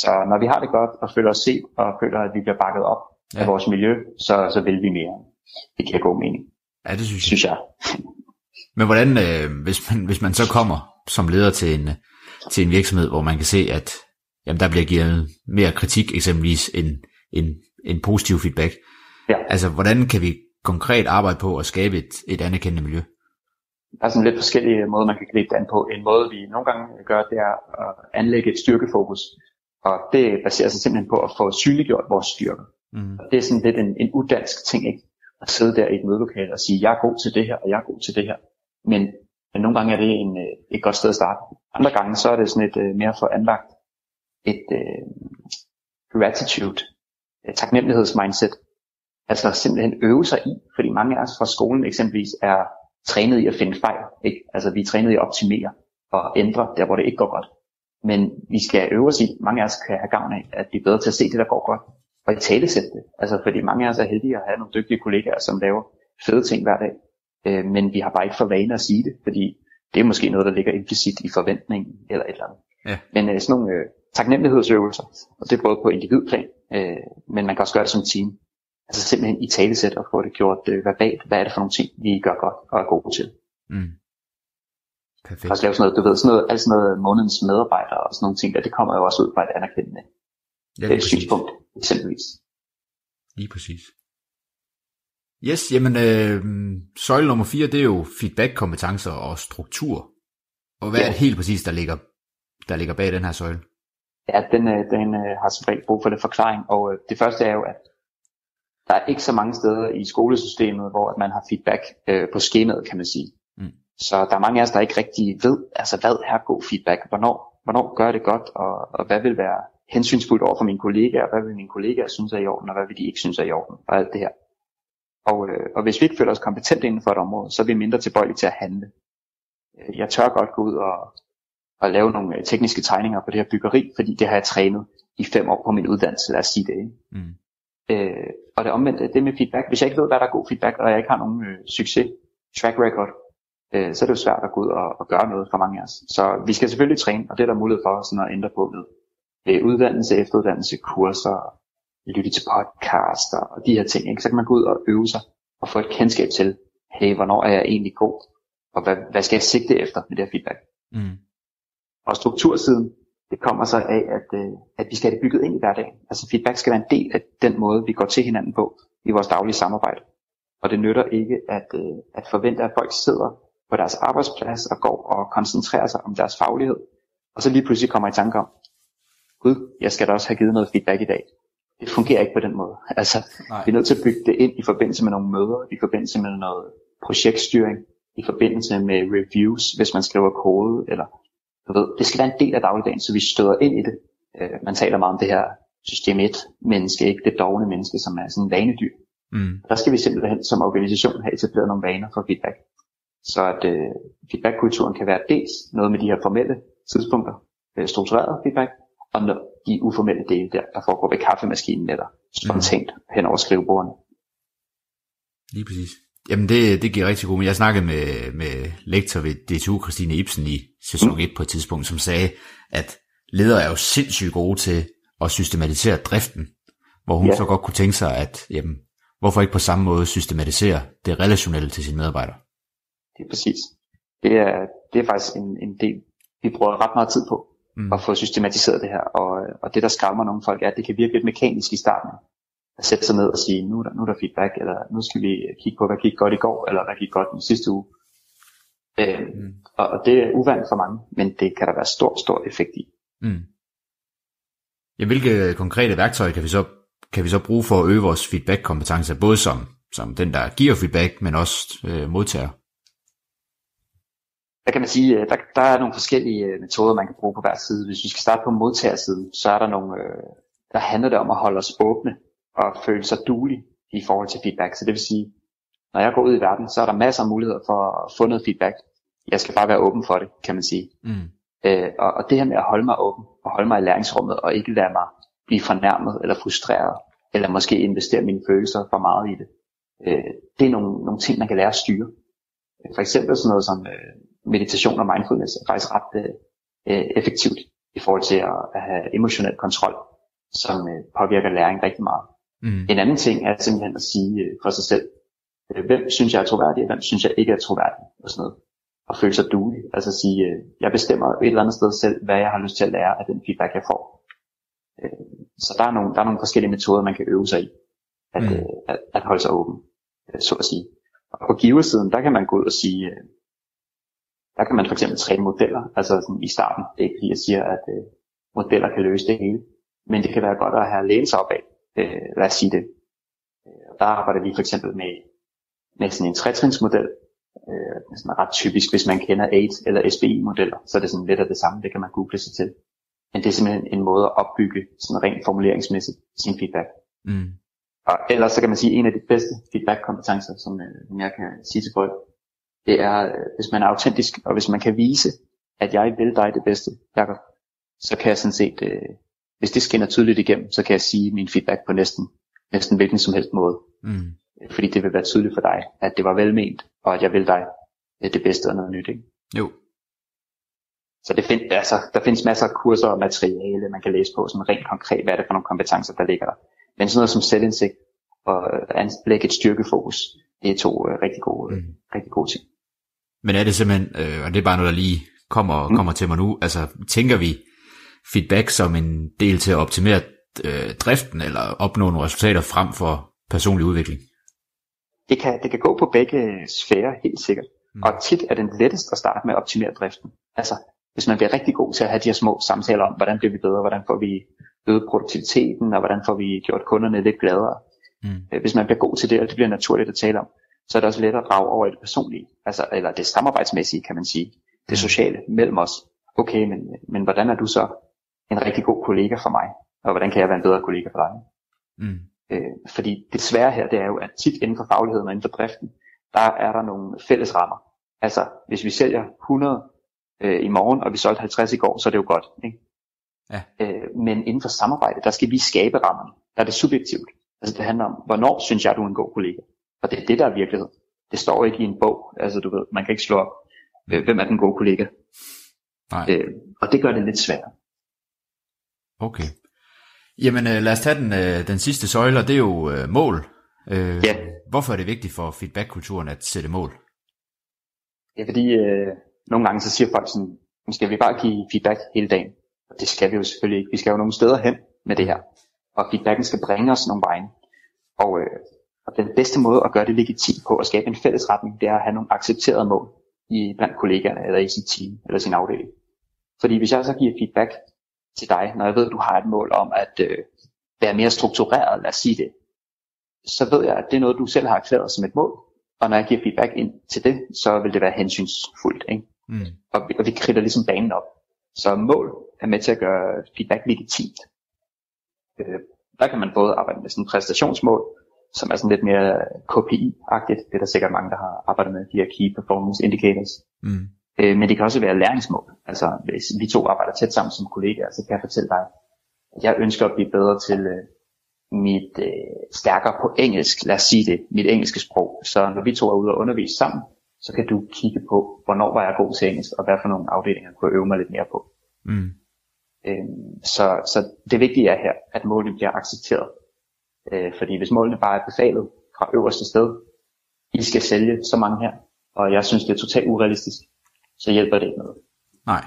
Så når vi har det godt og føler os set og føler, at vi bliver bakket op ja. af vores miljø, så, så vil vi mere. Det giver god mening, Ja, det synes jeg. synes jeg. Men hvordan, øh, hvis, man, hvis man så kommer som leder til en, til en virksomhed, hvor man kan se, at jamen, der bliver givet mere kritik eksempelvis end, end, end positiv feedback. Ja. Altså, hvordan kan vi konkret arbejde på at skabe et, et anerkendende miljø? Der er sådan lidt forskellige måder, man kan gribe det an på. En måde, vi nogle gange gør, det er at anlægge et styrkefokus. Og det baserer sig simpelthen på at få synliggjort vores styrker. Mm. Og det er sådan lidt en, en udansk ting, ikke? At sidde der i et mødelokale og sige, jeg er god til det her, og jeg er god til det her. Men, men nogle gange er det en, øh, et godt sted at starte. Andre gange, så er det sådan et øh, mere for anlagt et øh, gratitude, et taknemmelighedsmindset. Altså simpelthen øve sig i, fordi mange af os fra skolen eksempelvis er trænet i at finde fejl. Ikke? Altså vi er trænet i at optimere og ændre der, hvor det ikke går godt. Men vi skal øve os i, mange af os kan have gavn af, at blive bedre til at se det, der går godt, og i tale sætte det. Altså fordi mange af os er heldige at have nogle dygtige kollegaer, som laver fede ting hver dag. Øh, men vi har bare ikke for vane at sige det, fordi det er måske noget, der ligger implicit i forventningen eller et eller andet. Ja. Men øh, sådan nogle øh, taknemmelighedsøvelser, og det er både på individplan, øh, men man kan også gøre det som team. Altså simpelthen i talesæt og få det gjort øh, verbalt. Hvad er det for nogle ting, vi gør godt og er gode til? Mm. Perfekt. også lavet sådan noget, du ved, sådan noget, alt sådan noget månedens medarbejdere og sådan nogle ting, der, det kommer jo også ud fra et anerkendende Ja, ja, præcis. synspunkt, eksempelvis. Lige præcis. Yes, jamen øh, søjle nummer 4, det er jo feedback-kompetencer og struktur. Og hvad er det helt præcis, der ligger, der ligger bag den her søjle? Ja, den, øh, den øh, har som regel brug for lidt forklaring, og øh, det første er jo, at der er ikke så mange steder i skolesystemet, hvor man har feedback øh, på skemaet, kan man sige. Mm. Så der er mange af os, der ikke rigtig ved, altså hvad er god feedback, hvornår, hvornår gør det godt, og, og hvad vil være hensynsfuldt over for mine kollegaer, hvad vil mine kollegaer synes er i orden, og hvad vil de ikke synes er i orden, og alt det her. Og, øh, og hvis vi ikke føler os kompetente inden for et område, så er vi mindre tilbøjelige til at handle. Jeg tør godt gå ud og, og lave nogle øh, tekniske tegninger på det her byggeri, fordi det har jeg trænet i fem år på min uddannelse, lad os sige det. Ikke? Mm. Øh, og det omvendte, det med feedback, hvis jeg ikke ved, hvad der er god feedback, og jeg ikke har nogen øh, succes, track record, øh, så er det jo svært at gå ud og, og gøre noget for mange af os. Så vi skal selvfølgelig træne, og det er der mulighed for sådan at ændre på med øh, uddannelse, efteruddannelse, kurser, lytte til podcaster og de her ting. Ikke? Så kan man gå ud og øve sig og få et kendskab til, hey, hvornår er jeg egentlig god, og hvad, hvad skal jeg sigte efter med det her feedback. Mm. Og struktursiden, det kommer så af, at, øh, at vi skal have det bygget ind i hverdagen. Altså feedback skal være en del af den måde, vi går til hinanden på i vores daglige samarbejde. Og det nytter ikke at, øh, at forvente, at folk sidder på deres arbejdsplads og går og koncentrerer sig om deres faglighed. Og så lige pludselig kommer i tanke om, gud, jeg skal da også have givet noget feedback i dag. Det fungerer ikke på den måde. Altså, Nej. vi er nødt til at bygge det ind i forbindelse med nogle møder, i forbindelse med noget projektstyring, i forbindelse med reviews, hvis man skriver kode, eller du ved, det skal være en del af dagligdagen, så vi støder ind i det. Øh, man taler meget om det her system 1 menneske, ikke det dogne menneske, som er sådan en vanedyr. Mm. Der skal vi simpelthen som organisation have etableret nogle vaner for feedback. Så at øh, feedbackkulturen kan være dels noget med de her formelle tidspunkter, øh, struktureret feedback, og når de uformelle dele der, der foregår ved kaffemaskinen eller spontant hen over skrivebordene. Lige præcis. Jamen det, det giver rigtig god mening. Jeg snakkede med, med lektor ved DTU, Christine Ibsen, i sæson 1 på et tidspunkt, som sagde, at ledere er jo sindssygt gode til at systematisere driften, hvor hun Ja. så godt kunne tænke sig, at jamen, hvorfor ikke på samme måde systematisere det relationelle til sine medarbejdere? Det er præcis. Det er, det er faktisk en, en del, vi bruger ret meget tid på Mm. at få systematiseret det her. Og, og det, der skræmmer nogle folk, er, at det kan virke lidt mekanisk i starten. At sætte sig ned og sige, nu er der, nu er der feedback, eller nu skal vi kigge på, hvad gik godt i går, eller hvad gik godt den sidste uge. Øh, Mm. og, og det er uvandt for mange, men det kan der være stor, stor effekt i. Mm. Ja, hvilke konkrete værktøjer kan vi så kan vi så bruge for at øge vores feedback-kompetencer, både som, som den, der giver feedback, men også øh, modtager? Der kan man sige, øh, der, der er nogle forskellige øh, metoder, man kan bruge på hver side. Hvis vi skal starte på modtagersiden, så er der nogle, øh, der handler det om at holde os åbne og føle sig duelige i forhold til feedback. Så det vil sige, når jeg går ud i verden, så er der masser af muligheder for at få noget feedback. Jeg skal bare være åben for det, kan man sige. Mm. Øh, og, og det her med at holde mig åben, og holde mig i læringsrummet, og ikke lade mig blive fornærmet eller frustreret, eller måske investere mine følelser for meget i det. Øh, det er nogle, nogle ting, man kan lære at styre. For eksempel sådan noget som øh, meditation og mindfulness er faktisk ret øh, øh, effektivt i forhold til at, at have emotionel kontrol, som øh, påvirker læring rigtig meget. Mm. En anden ting er simpelthen at sige øh, for sig selv, øh, hvem synes jeg er troværdig, og hvem synes jeg ikke er troværdig, og sådan noget. Og føle sig duelig. Altså sige, øh, jeg bestemmer et eller andet sted selv, hvad jeg har lyst til at lære af den feedback, jeg får. Så der er, nogle, der er nogle forskellige metoder, man kan øve sig i, at, Mm. at, at holde sig åben, så at sige. Og på giversiden, der kan man gå ud og sige, der kan man for eksempel træne modeller, altså sådan i starten. Det er ikke fordi, jeg siger, at modeller kan løse det hele. Men det kan være godt at have lænet sig op af, øh, lad os sige det. Øh, og der arbejder vi for eksempel med, med sådan en tretrinsmodel. Øh, det er sådan ret typisk, hvis man kender AID eller SBI-modeller, så er det sådan lidt af det samme, det kan man google sig til. Men det er simpelthen en måde at opbygge sådan rent formuleringsmæssigt sin feedback. Mm. Og ellers så kan man sige, at en af de bedste feedback-kompetencer, som, øh, som jeg kan sige til folk, det er, øh, hvis man er autentisk, og hvis man kan vise, at jeg vil dig det bedste, Jacob, så kan jeg sådan set, øh, hvis det skinner tydeligt igennem, så kan jeg sige min feedback på næsten, næsten hvilken som helst måde. Mm. Fordi det vil være tydeligt for dig, at det var velment, og at jeg vil dig øh, det bedste og noget nyt. Ikke? Jo. Så det find, altså, der findes masser af kurser og materiale, man kan læse på, sådan rent konkret, hvad er det for nogle kompetencer, der ligger der. Men sådan noget som selvindsigt og anlægge et styrkefokus, det er to øh, rigtig, gode, mm. rigtig gode ting. Men er det simpelthen, øh, og det er bare noget, der lige kommer, mm. kommer til mig nu, altså tænker vi feedback som en del til at optimere øh, driften, eller opnå nogle resultater frem for personlig udvikling? Det kan, det kan gå på begge sfærer, helt sikkert. Mm. Og tit er det lettest at starte med at optimere driften. Altså, hvis man bliver rigtig god til at have de her små samtaler om, hvordan bliver vi bedre, hvordan får vi øget produktiviteten, og hvordan får vi gjort kunderne lidt gladere. Mm. Øh, hvis man bliver god til det, og det bliver naturligt at tale om, så er det også lettere at drage over i det personlige, altså, eller det samarbejdsmæssige, kan man sige. Det mm. sociale mellem os. Okay, men, men hvordan er du så en rigtig god kollega for mig? Og hvordan kan jeg være en bedre kollega for dig? Mm. Øh, fordi det svære her, det er jo, at tit inden for fagligheden og inden for driften, der er der nogle fælles rammer. Altså, hvis vi sælger 100 øh, i morgen, og vi solgte 50 i går, så er det jo godt. Ikke? Ja. Øh, men inden for samarbejde, der skal vi skabe rammerne. Der er det subjektivt. Altså det handler om, hvornår synes jeg, du er en god kollega? Og det er det, der er virkelighed. Det står ikke i en bog. Altså du ved, man kan ikke slå op, øh, hvem er den gode kollega. Nej. Øh, og det gør det lidt sværere. Okay. Jamen øh, lad os tage den, øh, den sidste søjle, og det er jo øh, mål. Øh, ja. Hvorfor er det vigtigt for feedback-kulturen at sætte mål? Ja, fordi øh, nogle gange så siger folk sådan, skal vi bare give feedback hele dagen? Og det skal vi jo selvfølgelig ikke. Vi skal jo nogle steder hen med det her. Og feedbacken skal bringe os nogle vejen. Og, øh, og den bedste måde at gøre det legitimt på at skabe en fælles retning, det er at have nogle accepterede mål i blandt kollegaerne, eller i sit team, eller sin afdeling. Fordi hvis jeg så giver feedback til dig, når jeg ved, at du har et mål om at øh, være mere struktureret, lad os sige det, så ved jeg, at det er noget, du selv har erklæret som et mål. Og når jeg giver feedback ind til det, så vil det være hensynsfuldt. Ikke? Mm. Og, vi, og vi kridter ligesom banen op. Så mål er med til at gøre feedback legitimt. Øh, der kan man både arbejde med sådan præstationsmål, som er sådan lidt mere KPI-agtigt. Det er der sikkert mange, der har arbejdet med, de her Key Performance Indicators. Mm. Øh, men det kan også være læringsmål. Altså hvis vi to arbejder tæt sammen som kollegaer, så kan jeg fortælle dig, at jeg ønsker at blive bedre til øh, mit øh, stærkere på engelsk, lad os sige det, mit engelske sprog. Så når vi to er ude og undervise sammen, så kan du kigge på, hvornår var jeg god til engelsk, og hvad for nogle afdelinger kunne jeg øve mig lidt mere på. Mm. Øhm, så, så det vigtige er her, at målene bliver accepteret. Øh, fordi hvis målene bare er befalet fra øverste sted, I skal sælge så mange her, og jeg synes det er totalt urealistisk, så hjælper det ikke noget. Nej.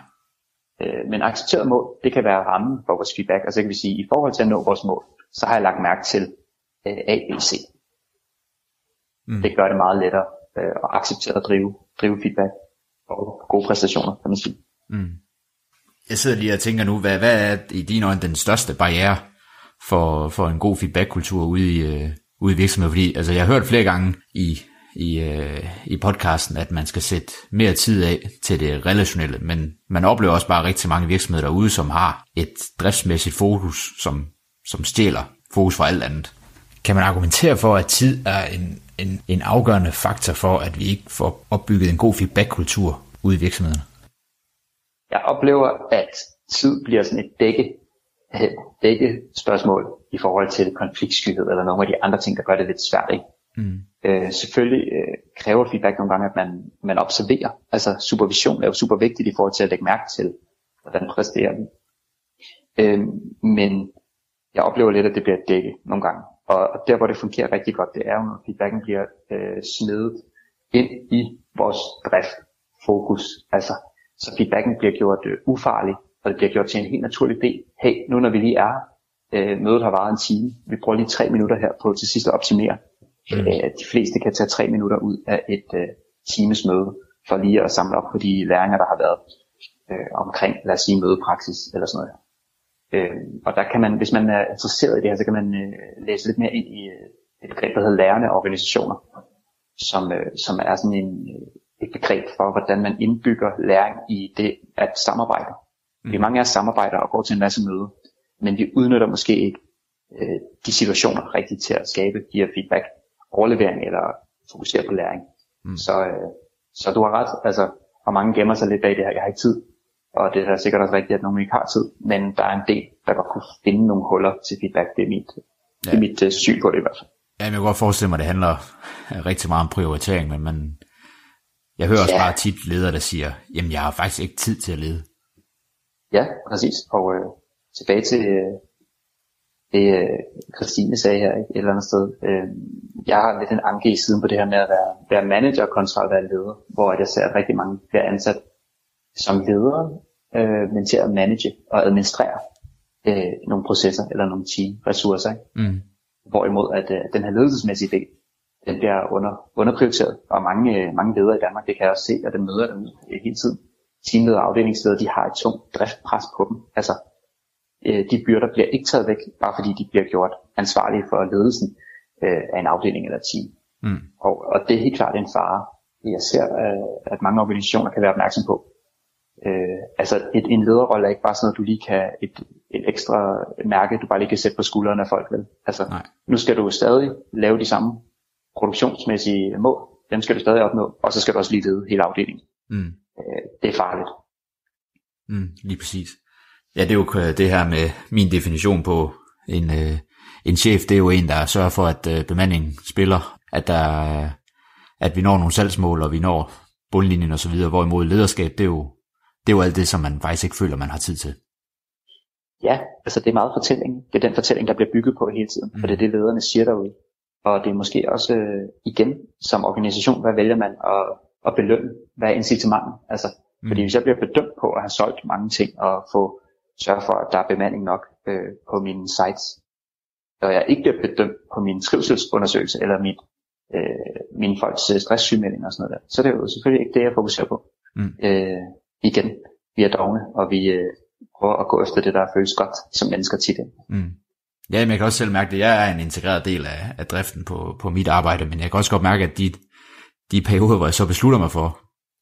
Øh, men accepteret mål, det kan være rammen for vores feedback. Altså kan vi sige, i forhold til at nå vores mål, så har jeg lagt mærke til øh, A, B, C. Mm. Det gør det meget lettere øh, at acceptere at drive, drive feedback og gode præstationer, kan man sige. Mm. Jeg sidder lige og tænker nu, hvad, hvad er i dine øjne den største barriere for, for en god feedback-kultur ude i, øh, ude i virksomheden? Fordi altså, jeg har hørt flere gange i, i, øh, i podcasten, at man skal sætte mere tid af til det relationelle, men man oplever også bare rigtig mange virksomheder derude, som har et driftsmæssigt fokus, som, som stjæler fokus fra alt andet. Kan man argumentere for, at tid er en, en, en afgørende faktor for, at vi ikke får opbygget en god feedback-kultur ude i virksomhederne? Jeg oplever, at tid bliver sådan et dække, dække spørgsmål i forhold til konfliktskyhed eller nogle af de andre ting, der gør det lidt svært. Ikke? Mm. Øh, selvfølgelig øh, kræver feedback nogle gange, at man, man observerer. Altså supervision er jo super vigtigt i forhold til at lægge mærke til, hvordan præsterer vi. Øh, men jeg oplever lidt, at det bliver dækket nogle gange. Og, og der, hvor det fungerer rigtig godt, det er jo, når feedbacken bliver øh, snedet ind i vores drift, fokus. Altså, så feedbacken bliver gjort øh, ufarlig, og det bliver gjort til en helt naturlig del. Hey, nu når vi lige er øh, mødet har varet en time, vi bruger lige tre minutter her på til sidst at optimere. Mm. Øh, de fleste kan tage tre minutter ud af et øh, times møde, for lige at samle op på de læringer, der har været øh, omkring, lad os sige, mødepraksis eller sådan noget. Øh, og der kan man, hvis man er interesseret i det her, så kan man øh, læse lidt mere ind i øh, et begreb, der hedder lærende organisationer, som, øh, som er sådan en, øh, et begreb for, hvordan man indbygger læring i det at samarbejde. Mm. Vi mange af os samarbejder og går til en masse møde, men vi udnytter måske ikke øh, de situationer rigtigt til at skabe de her feedback overlevering eller fokusere på læring. Mm. Så, øh, så du har ret, altså, og mange gemmer sig lidt bag det her, jeg har ikke tid. og det er sikkert også rigtigt, at nogen ikke har tid, men der er en del, der godt kunne finde nogle huller til feedback. Det er mit, ja. det er mit uh, syn på det i hvert fald. Ja, jeg kan godt forestille mig, at det handler rigtig meget om prioritering, men man, jeg hører også ja. bare tit ledere, der siger, jamen jeg har faktisk ikke tid til at lede. Ja, præcis. Og øh, tilbage til øh, det, øh, Christine sagde her ikke, et eller andet sted. Øh, jeg har lidt en anke i siden på det her med at være, være manager kontra at være leder, hvor jeg ser, at rigtig mange bliver ansat som ledere, øh, men til at manage og administrere øh, nogle processer eller nogle team ressourcer. Ikke? Mm. Hvorimod at øh, den her ledelsesmæssige del, den bliver under, underprioriteret, og mange, øh, mange ledere i Danmark, det kan jeg også se, og den møder dem hele tiden. Teamledere og afdelingsledere, de har et tungt driftpres på dem. Altså, øh, de byrder bliver ikke taget væk, bare fordi de bliver gjort ansvarlige for ledelsen øh, af en afdeling eller team. Mm. Og, og det er helt klart en fare. Jeg ser, øh, at mange organisationer kan være opmærksom på. Øh, altså et, en lederrolle er ikke bare sådan noget, du lige kan et, et ekstra mærke, du bare lige kan sætte på skuldrene af folk. Vel? Altså, Nej. nu skal du stadig lave de samme produktionsmæssige mål. Dem skal du stadig opnå, og så skal du også lige lede hele afdelingen. Mm. Øh, det er farligt. Mm, lige præcis. Ja, det er jo det her med min definition på en, øh, en chef, det er jo en, der sørger for, at øh, bemandingen spiller, at, der, at vi når nogle salgsmål, og vi når bundlinjen og så videre, hvorimod lederskab, det er jo, det er jo alt det, som man faktisk ikke føler, man har tid til. Ja, altså det er meget fortælling. Det er den fortælling, der bliver bygget på hele tiden, mm. for det er det, lederne siger derude. Og det er måske også øh, igen, som organisation, hvad vælger man at, at belønne? Hvad er incitamentet? Altså, mm. Fordi hvis jeg bliver bedømt på at have solgt mange ting og få sørge for, at der er bemanding nok øh, på mine sites, og jeg ikke bliver bedømt på min trivselsundersøgelse eller mit, øh, mine folks øh, stresssygemelding og sådan noget der, så det er jo selvfølgelig ikke det, jeg fokuserer på. Mm. Øh, igen, vi er dogne, og vi øh, prøver at gå efter det, der føles godt som mennesker tit. Mm. Ja, men jeg kan også selv mærke det. Jeg er en integreret del af, af driften på, på mit arbejde, men jeg kan også godt mærke, at de, de perioder, hvor jeg så beslutter mig for,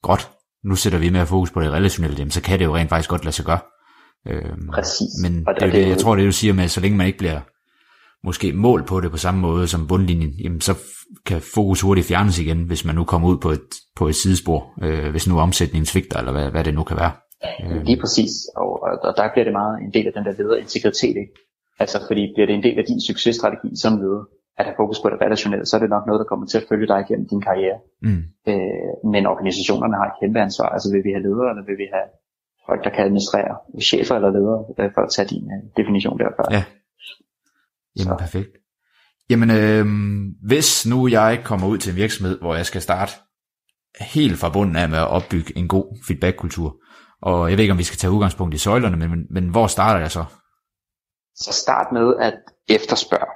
godt, nu sætter vi mere fokus på det relationelle, jamen, så kan det jo rent faktisk godt lade sig gøre. Øhm, Præcis. Men og det, det, det, jeg tror, det du siger med, så længe man ikke bliver måske mål på det på samme måde som bundlinjen, jamen så kan fokus hurtigt fjernes igen, hvis man nu kommer ud på et, på et sidespor, øh, hvis nu omsætningen svigter, eller hvad, hvad det nu kan være. Øh. Lige præcis, og, og der bliver det meget en del af den der lederintegritet, ikke? Altså fordi bliver det en del af din successtrategi som leder, at have fokus på det relationelle, så er det nok noget, der kommer til at følge dig igennem din karriere. Mm. Øh, men organisationerne har et kæmpe ansvar. Altså vil vi have ledere, eller vil vi have folk, der kan administrere, chefer eller ledere, øh, for at tage din uh, definition derfra. Ja. Jamen så. perfekt. Jamen øh, hvis nu jeg kommer ud til en virksomhed, hvor jeg skal starte helt fra bunden af med at opbygge en god feedback-kultur, og jeg ved ikke, om vi skal tage udgangspunkt i søjlerne, men, men, men hvor starter jeg så? Så start med at efterspørge.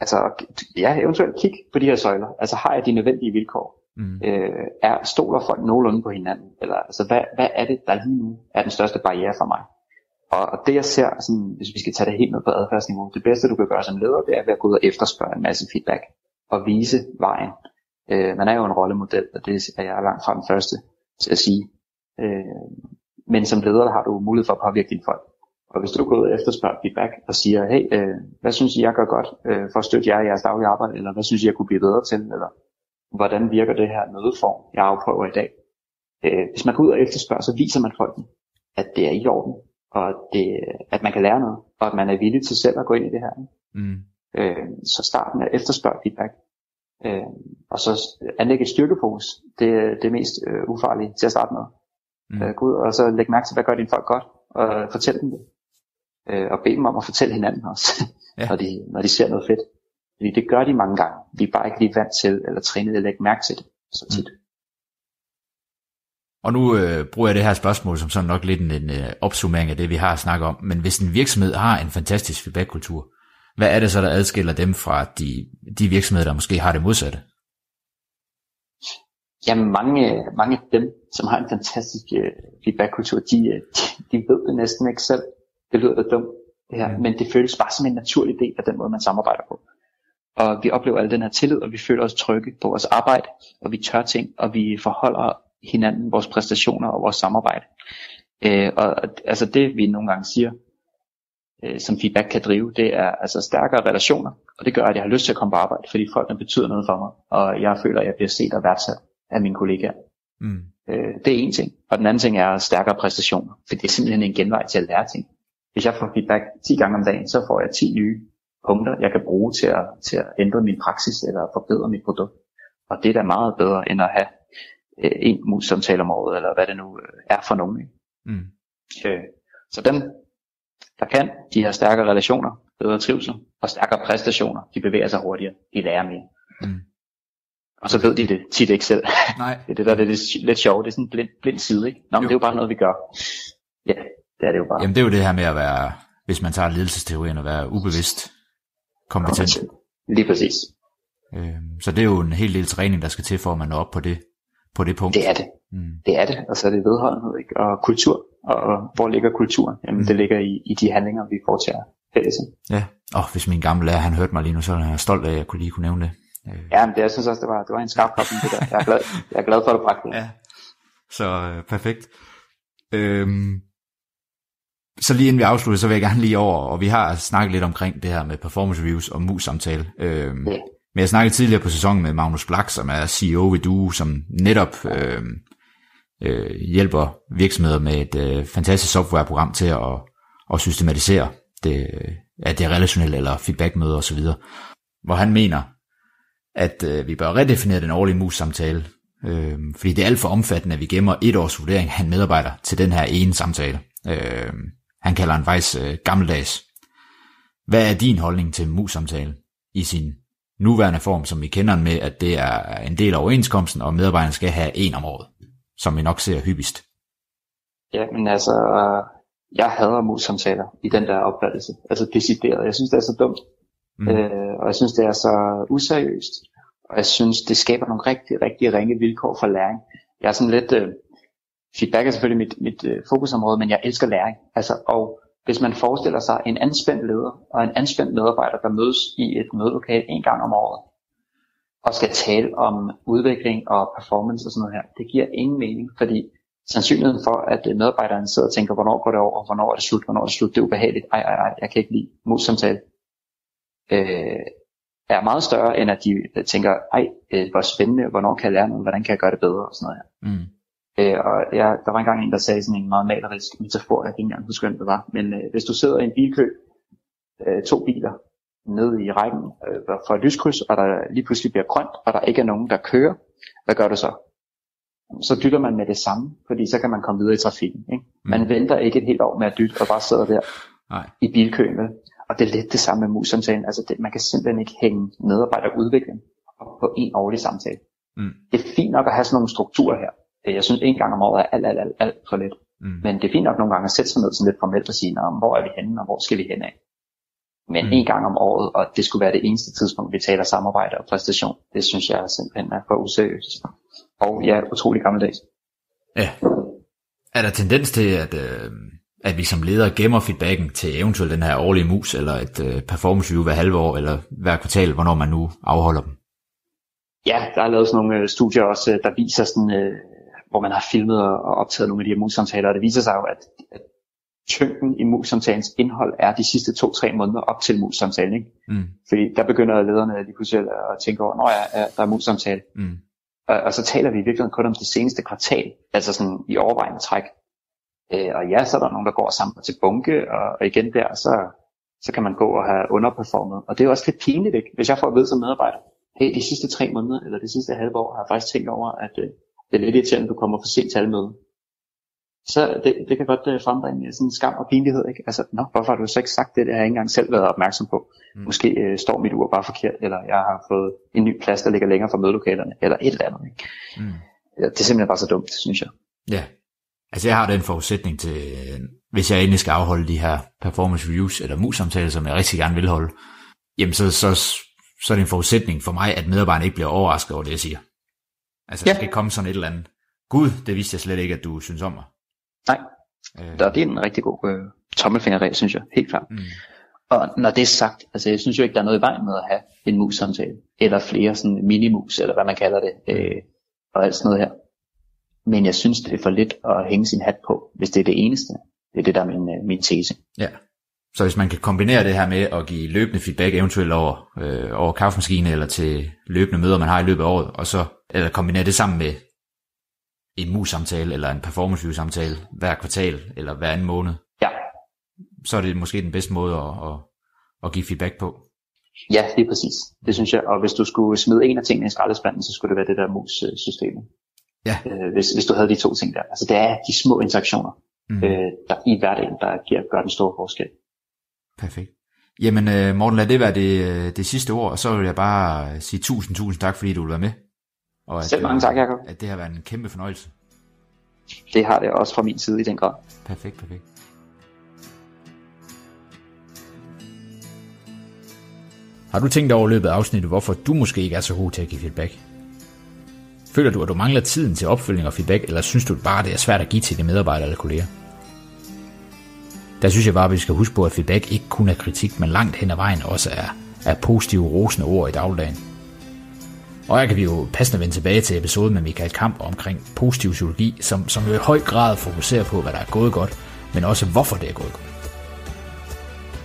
Altså, ja, eventuelt kig på de her søjler. Altså, har jeg de nødvendige vilkår? Mm. Øh, er, stoler folk nogenlunde på hinanden? Eller, altså, hvad, hvad er det, der lige nu er den største barriere for mig? Og, og det jeg ser, sådan, hvis vi skal tage det helt ned på adfærdsniveau, det bedste du kan gøre som leder, det er ved at gå ud og efterspørge en masse feedback og vise vejen. Øh, man er jo en rollemodel, og det er jeg langt fra den første til at sige. Øh, men som leder har du mulighed for at påvirke dine folk. Og hvis du går ud og efterspørger feedback og siger, hey, øh, hvad synes I, jeg gør godt øh, for at støtte jer i jeres daglige arbejde, eller hvad synes I, jeg kunne blive bedre til, eller hvordan virker det her mødeform, jeg afprøver i dag. Øh, hvis man går ud og efterspørger, så viser man folk, at det er i orden, og at, det, at man kan lære noget, og at man er villig til selv at gå ind i det her. Mm. Øh, så starten er efterspørg feedback. Øh, og så anlægge et styrkefokus, det, det er mest øh, ufarlige til at starte med. Mm. Øh, gå ud og så lægge mærke til, hvad gør dine folk godt, og fortæl dem det. Øh, og bede dem om at fortælle hinanden også, ja. når, de, når de ser noget fedt. Fordi det gør de mange gange. Vi er bare ikke lige vant til, eller trænet at lægge mærke til det så tit. Mm. Og nu øh, bruger jeg det her spørgsmål som sådan nok lidt en, en uh, opsummering af det, vi har snakket om. Men hvis en virksomhed har en fantastisk feedback-kultur, hvad er det så, der adskiller dem fra de, de virksomheder, der måske har det modsatte? Jamen mange, mange af dem, som har en fantastisk uh, feedback-kultur, de, de, de ved det næsten ikke selv. Det lyder dumt, det her. Mm. Men det føles bare som en naturlig del af den måde, man samarbejder på og vi oplever al den her tillid, og vi føler os trygge på vores arbejde, og vi tør ting, og vi forholder hinanden vores præstationer og vores samarbejde. Øh, og altså det vi nogle gange siger, øh, som feedback kan drive, det er altså stærkere relationer, og det gør, at jeg har lyst til at komme på arbejde, fordi folkene betyder noget for mig, og jeg føler, at jeg bliver set og værdsat af mine kollegaer. Mm. Øh, det er en ting. Og den anden ting er stærkere præstationer. For det er simpelthen en genvej til at lære ting. Hvis jeg får feedback 10 gange om dagen, så får jeg 10 nye punkter, jeg kan bruge til at, til at ændre min praksis eller forbedre mit produkt. Og det er da meget bedre end at have øh, en mus samtale om året, eller hvad det nu øh, er for nogen. Ikke? Mm. Øh, så dem, der kan, de har stærkere relationer, bedre trivsel og stærkere præstationer. De bevæger sig hurtigere, de lærer mere. Mm. Og så ved de det tit ikke selv. Nej. det er det, der er det lidt, lidt sjovt. Det er sådan en blind, blind side, ikke? Nå, men Jo. det er jo bare noget, vi gør. Ja, det er det jo bare. Jamen det er jo det her med at være, hvis man tager ledelsesteorien, at være ubevidst kompetent. Lige præcis. Øhm, så det er jo en hel del træning, der skal til, for at man når op på det, på det punkt. Det er det. Mm. Det er det. Og så er det vedholdenhed, ikke? Og kultur. Og hvor ligger kulturen? Jamen, Mm. det ligger i, i de handlinger, vi foretager fælles. Ja. Og hvis min gamle lærer, han hørte mig lige nu, så er jeg stolt af, at jeg kunne lige kunne nævne det. Øh, Ja, men det, jeg synes også, det var, det var en skarp kobling, det der. Jeg er glad, jeg er glad for, at du bragte det. Ja. Så øh, perfekt. Øhm, så lige inden vi afslutter, så vil jeg gerne lige over, og vi har snakket lidt omkring det her med performance reviews og mus-samtale. Øhm, Ja. Men jeg snakkede tidligere på sæsonen med Magnus Black, som er CEO ved Duo, som netop øh, øh, hjælper virksomheder med et øh, fantastisk softwareprogram til at, at systematisere det, at det er relationelle eller feedbackmøder osv. Hvor han mener, at øh, vi bør redefinere den årlige mus-samtale, øh, fordi det er alt for omfattende, at vi gemmer et års vurdering af en medarbejder til den her ene samtale. Øh, han kalder den faktisk øh, gammeldags. Hvad er din holdning til mus-samtale i sin nuværende form, som vi kender den med, at det er en del af overenskomsten, og medarbejderne skal have en om året, som vi nok ser hyppigst. Ja, men altså, øh, jeg hader mus-samtaler i den der opfattelse. Altså decideret. Jeg synes, det er så dumt. Mm. Øh, og jeg synes, det er så useriøst. Og jeg synes, det skaber nogle rigtig, rigtig ringe vilkår for læring. Jeg er sådan lidt... Øh, feedback er selvfølgelig mit, mit øh, fokusområde, men jeg elsker læring. Altså, og hvis man forestiller sig en anspændt leder og en anspændt medarbejder, der mødes i et mødelokale en gang om året, og skal tale om udvikling og performance og sådan noget her, det giver ingen mening, fordi sandsynligheden for, at øh, medarbejderen sidder og tænker, hvornår går det over, hvornår er det slut, hvornår er det slut, det er ubehageligt, ej, ej, ej, jeg kan ikke lide mus-samtale, øh, er meget større, end at de øh, tænker, ej, øh, hvor spændende, hvornår kan jeg lære noget, hvordan kan jeg gøre det bedre? og sådan noget her. Mm. Øh, og jeg, der var engang en, der sagde sådan en meget malerisk metafor, jeg kan ikke engang huske, hvem det var, men øh, hvis du sidder i en bilkø, øh, to biler, nede i rækken øh, for et lyskryds, og der lige pludselig bliver grønt, og der ikke er nogen, der kører, hvad gør du så? Så dytter man med det samme, fordi så kan man komme videre i trafikken. Ikke? Man Mm. venter ikke et helt år med at dytte, og bare sidder der Nej. i bilkøen. Vel? Og det er lidt det samme med mus-samtalen. Altså det, man kan simpelthen ikke hænge medarbejderudvikling på en årlig samtale. Mm. Det er fint nok at have sådan nogle strukturer her. Øh, Jeg synes en gang om året er alt, alt, alt, alt for lidt. Mm. Men det er fint nok nogle gange at sætte sig ned sådan lidt formelt og sige, "Nå, men hvor er vi henne, og hvor skal vi hen af? Men Mm. mm. en gang om året, og det skulle være det eneste tidspunkt, vi taler samarbejde og præstation, det synes jeg simpelthen er for useriøst. Og ja, utrolig gammeldags. Ja. Er der tendens til, at, øh, at vi som ledere gemmer feedbacken til eventuelt den her årlige mus, eller et øh, performance review hver halve år, eller hver kvartal, hvornår man nu afholder dem? Ja, der er lavet sådan nogle øh, studier også, øh, der viser sådan, øh, hvor man har filmet og optaget nogle af de her mus-samtaler, og det viser sig jo, at, at tyngden i mus-samtalens indhold er de sidste to-tre måneder op til mus-samtalen. Ikke? Mm. Fordi der begynder lederne lige pludselig at tænke over, når ja, ja, der er mus-samtale. Mm. Og, og så taler vi i virkeligheden kun om det seneste kvartal, altså sådan i overvejende træk. Øh, og ja, så er der nogen, der går sammen til bunke, og, og igen der, så, så kan man gå og have underperformet. Og det er jo også lidt pinligt, ikke? hvis jeg får at vide som medarbejder, hey, de sidste tre måneder, eller det sidste halve år, har jeg faktisk tænkt over, at øh, det er lidt irriterende, at du kommer for sent til alle møder. Så det, det kan godt øh, frembringe sådan en skam og pinlighed, ikke? Altså, nå, hvorfor har du så ikke sagt det? Det har jeg ikke engang selv været opmærksom på. Mm. Mm. Måske øh, står mit ur bare forkert, eller jeg har fået en ny plads, der ligger længere fra mødelokalerne, eller et eller andet. Ikke? Mm. Ja, Det er simpelthen bare så dumt, synes jeg. Ja. Altså jeg har den forudsætning til, øh, hvis jeg endelig skal afholde de her performance reviews, eller mus-samtaler, som jeg rigtig gerne vil holde, jamen så, så, så er det en forudsætning for mig, at medarbejderne ikke bliver overrasket over det, jeg siger. Altså der Ja. skal ikke komme sådan et eller andet. Gud, det vidste jeg slet ikke, at du synes om mig. Nej. Øh, Der, det er en rigtig god øh, tommelfingerregel, synes jeg, helt klart. mm. Og når det er sagt, altså jeg synes jo ikke, der er noget i vejen med at have en mus-samtale, eller flere sådan minimus, eller hvad man kalder det, øh, og alt sådan noget her. Men jeg synes, det er for lidt at hænge sin hat på, hvis det er det eneste. Det er det, der er min, øh, min tese. Ja. Så hvis man kan kombinere det her med at give løbende feedback eventuelt over, øh, over kaffemaskine eller til løbende møder, man har i løbet af året, og så eller kombinere det sammen med en mus-samtale eller en performance review samtale hver kvartal eller hver anden måned, Ja, så er det måske den bedste måde at, at, at give feedback på. ja, lige præcis. Det synes jeg. Og hvis du skulle smide en af tingene i skraldespanden, så skulle det være det der mus-system. Ja. Øh, hvis, hvis du havde de to ting der. Altså det er de små interaktioner Mm. øh, der, i hverdagen, der giver, gør den store forskel. Perfekt. Jamen øh, Morten, lad det være det, øh, det sidste ord, og så vil jeg bare sige tusind, tusind tak, fordi du vil være med. Og at, Selv mange tak, Jacob. At det har været en kæmpe fornøjelse. Det har det også fra min side i den grad. Perfekt, perfekt. Har du tænkt over løbet af afsnittet, hvorfor du måske ikke er så god til at give feedback? Føler du, at du mangler tiden til opfølgning og feedback, eller synes du bare, det er svært at give til dine medarbejdere eller kolleger? Der synes jeg bare, at vi skal huske på, at feedback ikke kun er kritik, men langt hen ad vejen også er, er positive, rosende ord i dagligdagen. Og her kan vi jo passende vende tilbage til episoden med Michael Kamp omkring positiv psykologi, som, som jo i høj grad fokuserer på, hvad der er gået godt, men også hvorfor det er gået godt.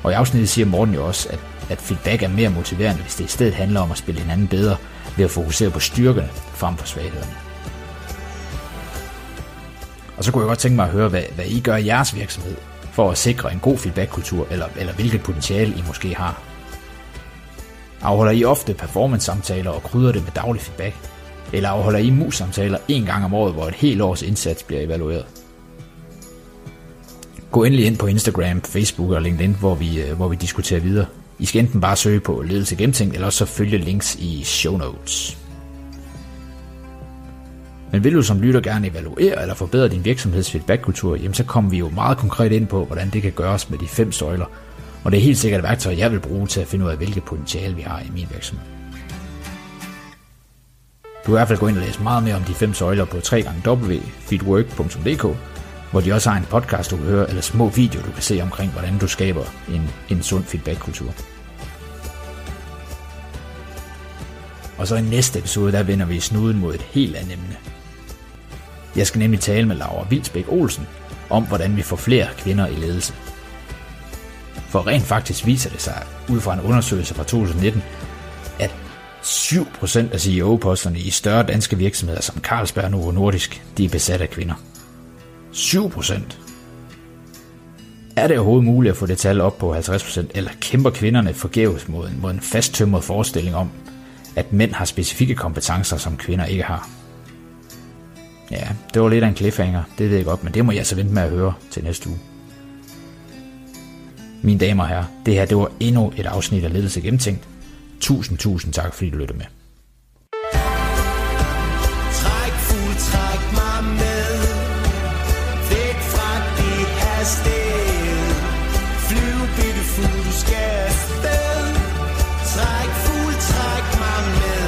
Og i afsnittet siger Morten jo også, at, at feedback er mere motiverende, hvis det i stedet handler om at spille hinanden bedre ved at fokusere på styrkerne frem for svaghederne. Og så kunne jeg godt tænke mig at høre, hvad, hvad I gør i jeres virksomhed for at sikre en god feedbackkultur, eller, eller hvilket potentiale I måske har. Afholder I ofte performance-samtaler og krydder det med daglig feedback? Eller afholder I mus-samtaler en gang om året, hvor et helt års indsats bliver evalueret? Gå endelig ind på Instagram, Facebook og LinkedIn, hvor vi, øh, hvor vi diskuterer videre. I skal enten bare søge på ledelse gennemtænkt, eller også så følge links i show notes. Men vil du som lytter gerne evaluere eller forbedre din virksomheds feedbackkultur, jamen så kommer vi jo meget konkret ind på, hvordan det kan gøres med de fem søjler. Og det er helt sikkert et værktøj, jeg vil bruge til at finde ud af, hvilket potentiale vi har i min virksomhed. Du kan i hvert fald gå ind og læse meget mere om de fem søjler på www.feedwork.dk, hvor de også har en podcast, du kan høre, eller små videoer, du kan se omkring, hvordan du skaber en, en sund feedbackkultur. Og så i næste episode, der vender vi snuden mod et helt andet emne. Jeg skal nemlig tale med Laura Vilsbæk Olsen om, hvordan vi får flere kvinder i ledelse. For rent faktisk viser det sig, ud fra en undersøgelse fra 2019, at 7% af CEO-posterne i større danske virksomheder som Carlsberg Novo Nordisk, de er besat af kvinder. 7%. Er det overhovedet muligt at få det tal op på 50%, eller kæmper kvinderne forgæves mod en, mod en fasttømret forestilling om, at mænd har specifikke kompetencer, som kvinder ikke har? Ja, det var lidt af en cliffhanger, det ved jeg godt, men det må jeg så vente med at høre til næste uge. Mine damer og herrer, det her det var endnu et afsnit af Ledelse Gennemtænkt. Tusind, tusind tak, fordi du lyttede med. Træk fuld, træk mig med Væk fra det her sted Flyv, bitte fugl, du skal afsted Træk fuld, træk mig med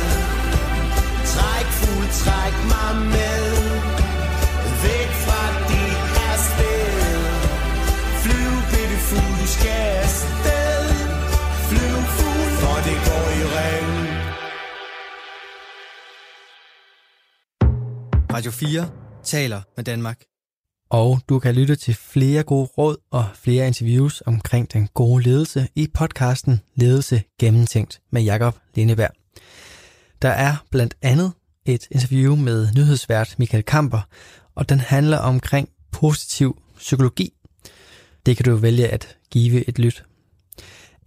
Træk fuld, træk mig med Radio 4 taler med Danmark. Og du kan lytte til flere gode råd og flere interviews omkring den gode ledelse i podcasten Ledelse Gennemtænkt med Jakob Lindeberg. Der er blandt andet et interview med nyhedsvært Michael Kamper, og den handler omkring positiv psykologi. Det kan du vælge at give et lyt.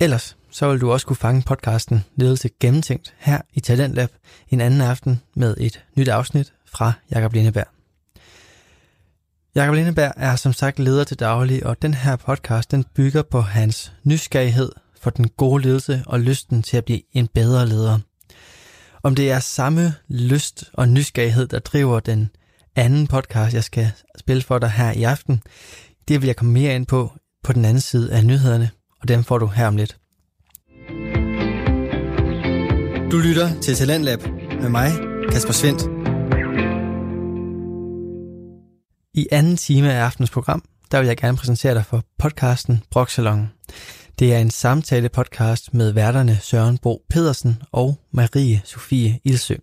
Ellers så vil du også kunne fange podcasten Ledelse Gennemtænkt her i Talentlab en anden aften med et nyt afsnit fra Jakob Lindeberg. Jakob Lindeberg er som sagt leder til daglig, og den her podcast den bygger på hans nysgerrighed for den gode ledelse og lysten til at blive en bedre leder. Om det er samme lyst og nysgerrighed, der driver den anden podcast, jeg skal spille for dig her i aften, det vil jeg komme mere ind på på den anden side af nyhederne, og dem får du her om lidt. Du lytter til Talentlab med mig, Kasper Svendt. I anden time af aftens program, der vil jeg gerne præsentere dig for podcasten Broxalon. Det er en samtale-podcast med værterne Søren Bro Pedersen og Marie Sofie Ilsø.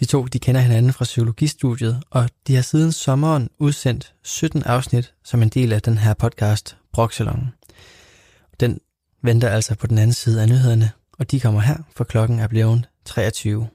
De to de kender hinanden fra psykologistudiet, og de har siden sommeren udsendt 17 afsnit som en del af den her podcast Broxalon. Den venter altså på den anden side af nyhederne, og de kommer her, for klokken er blevet 23.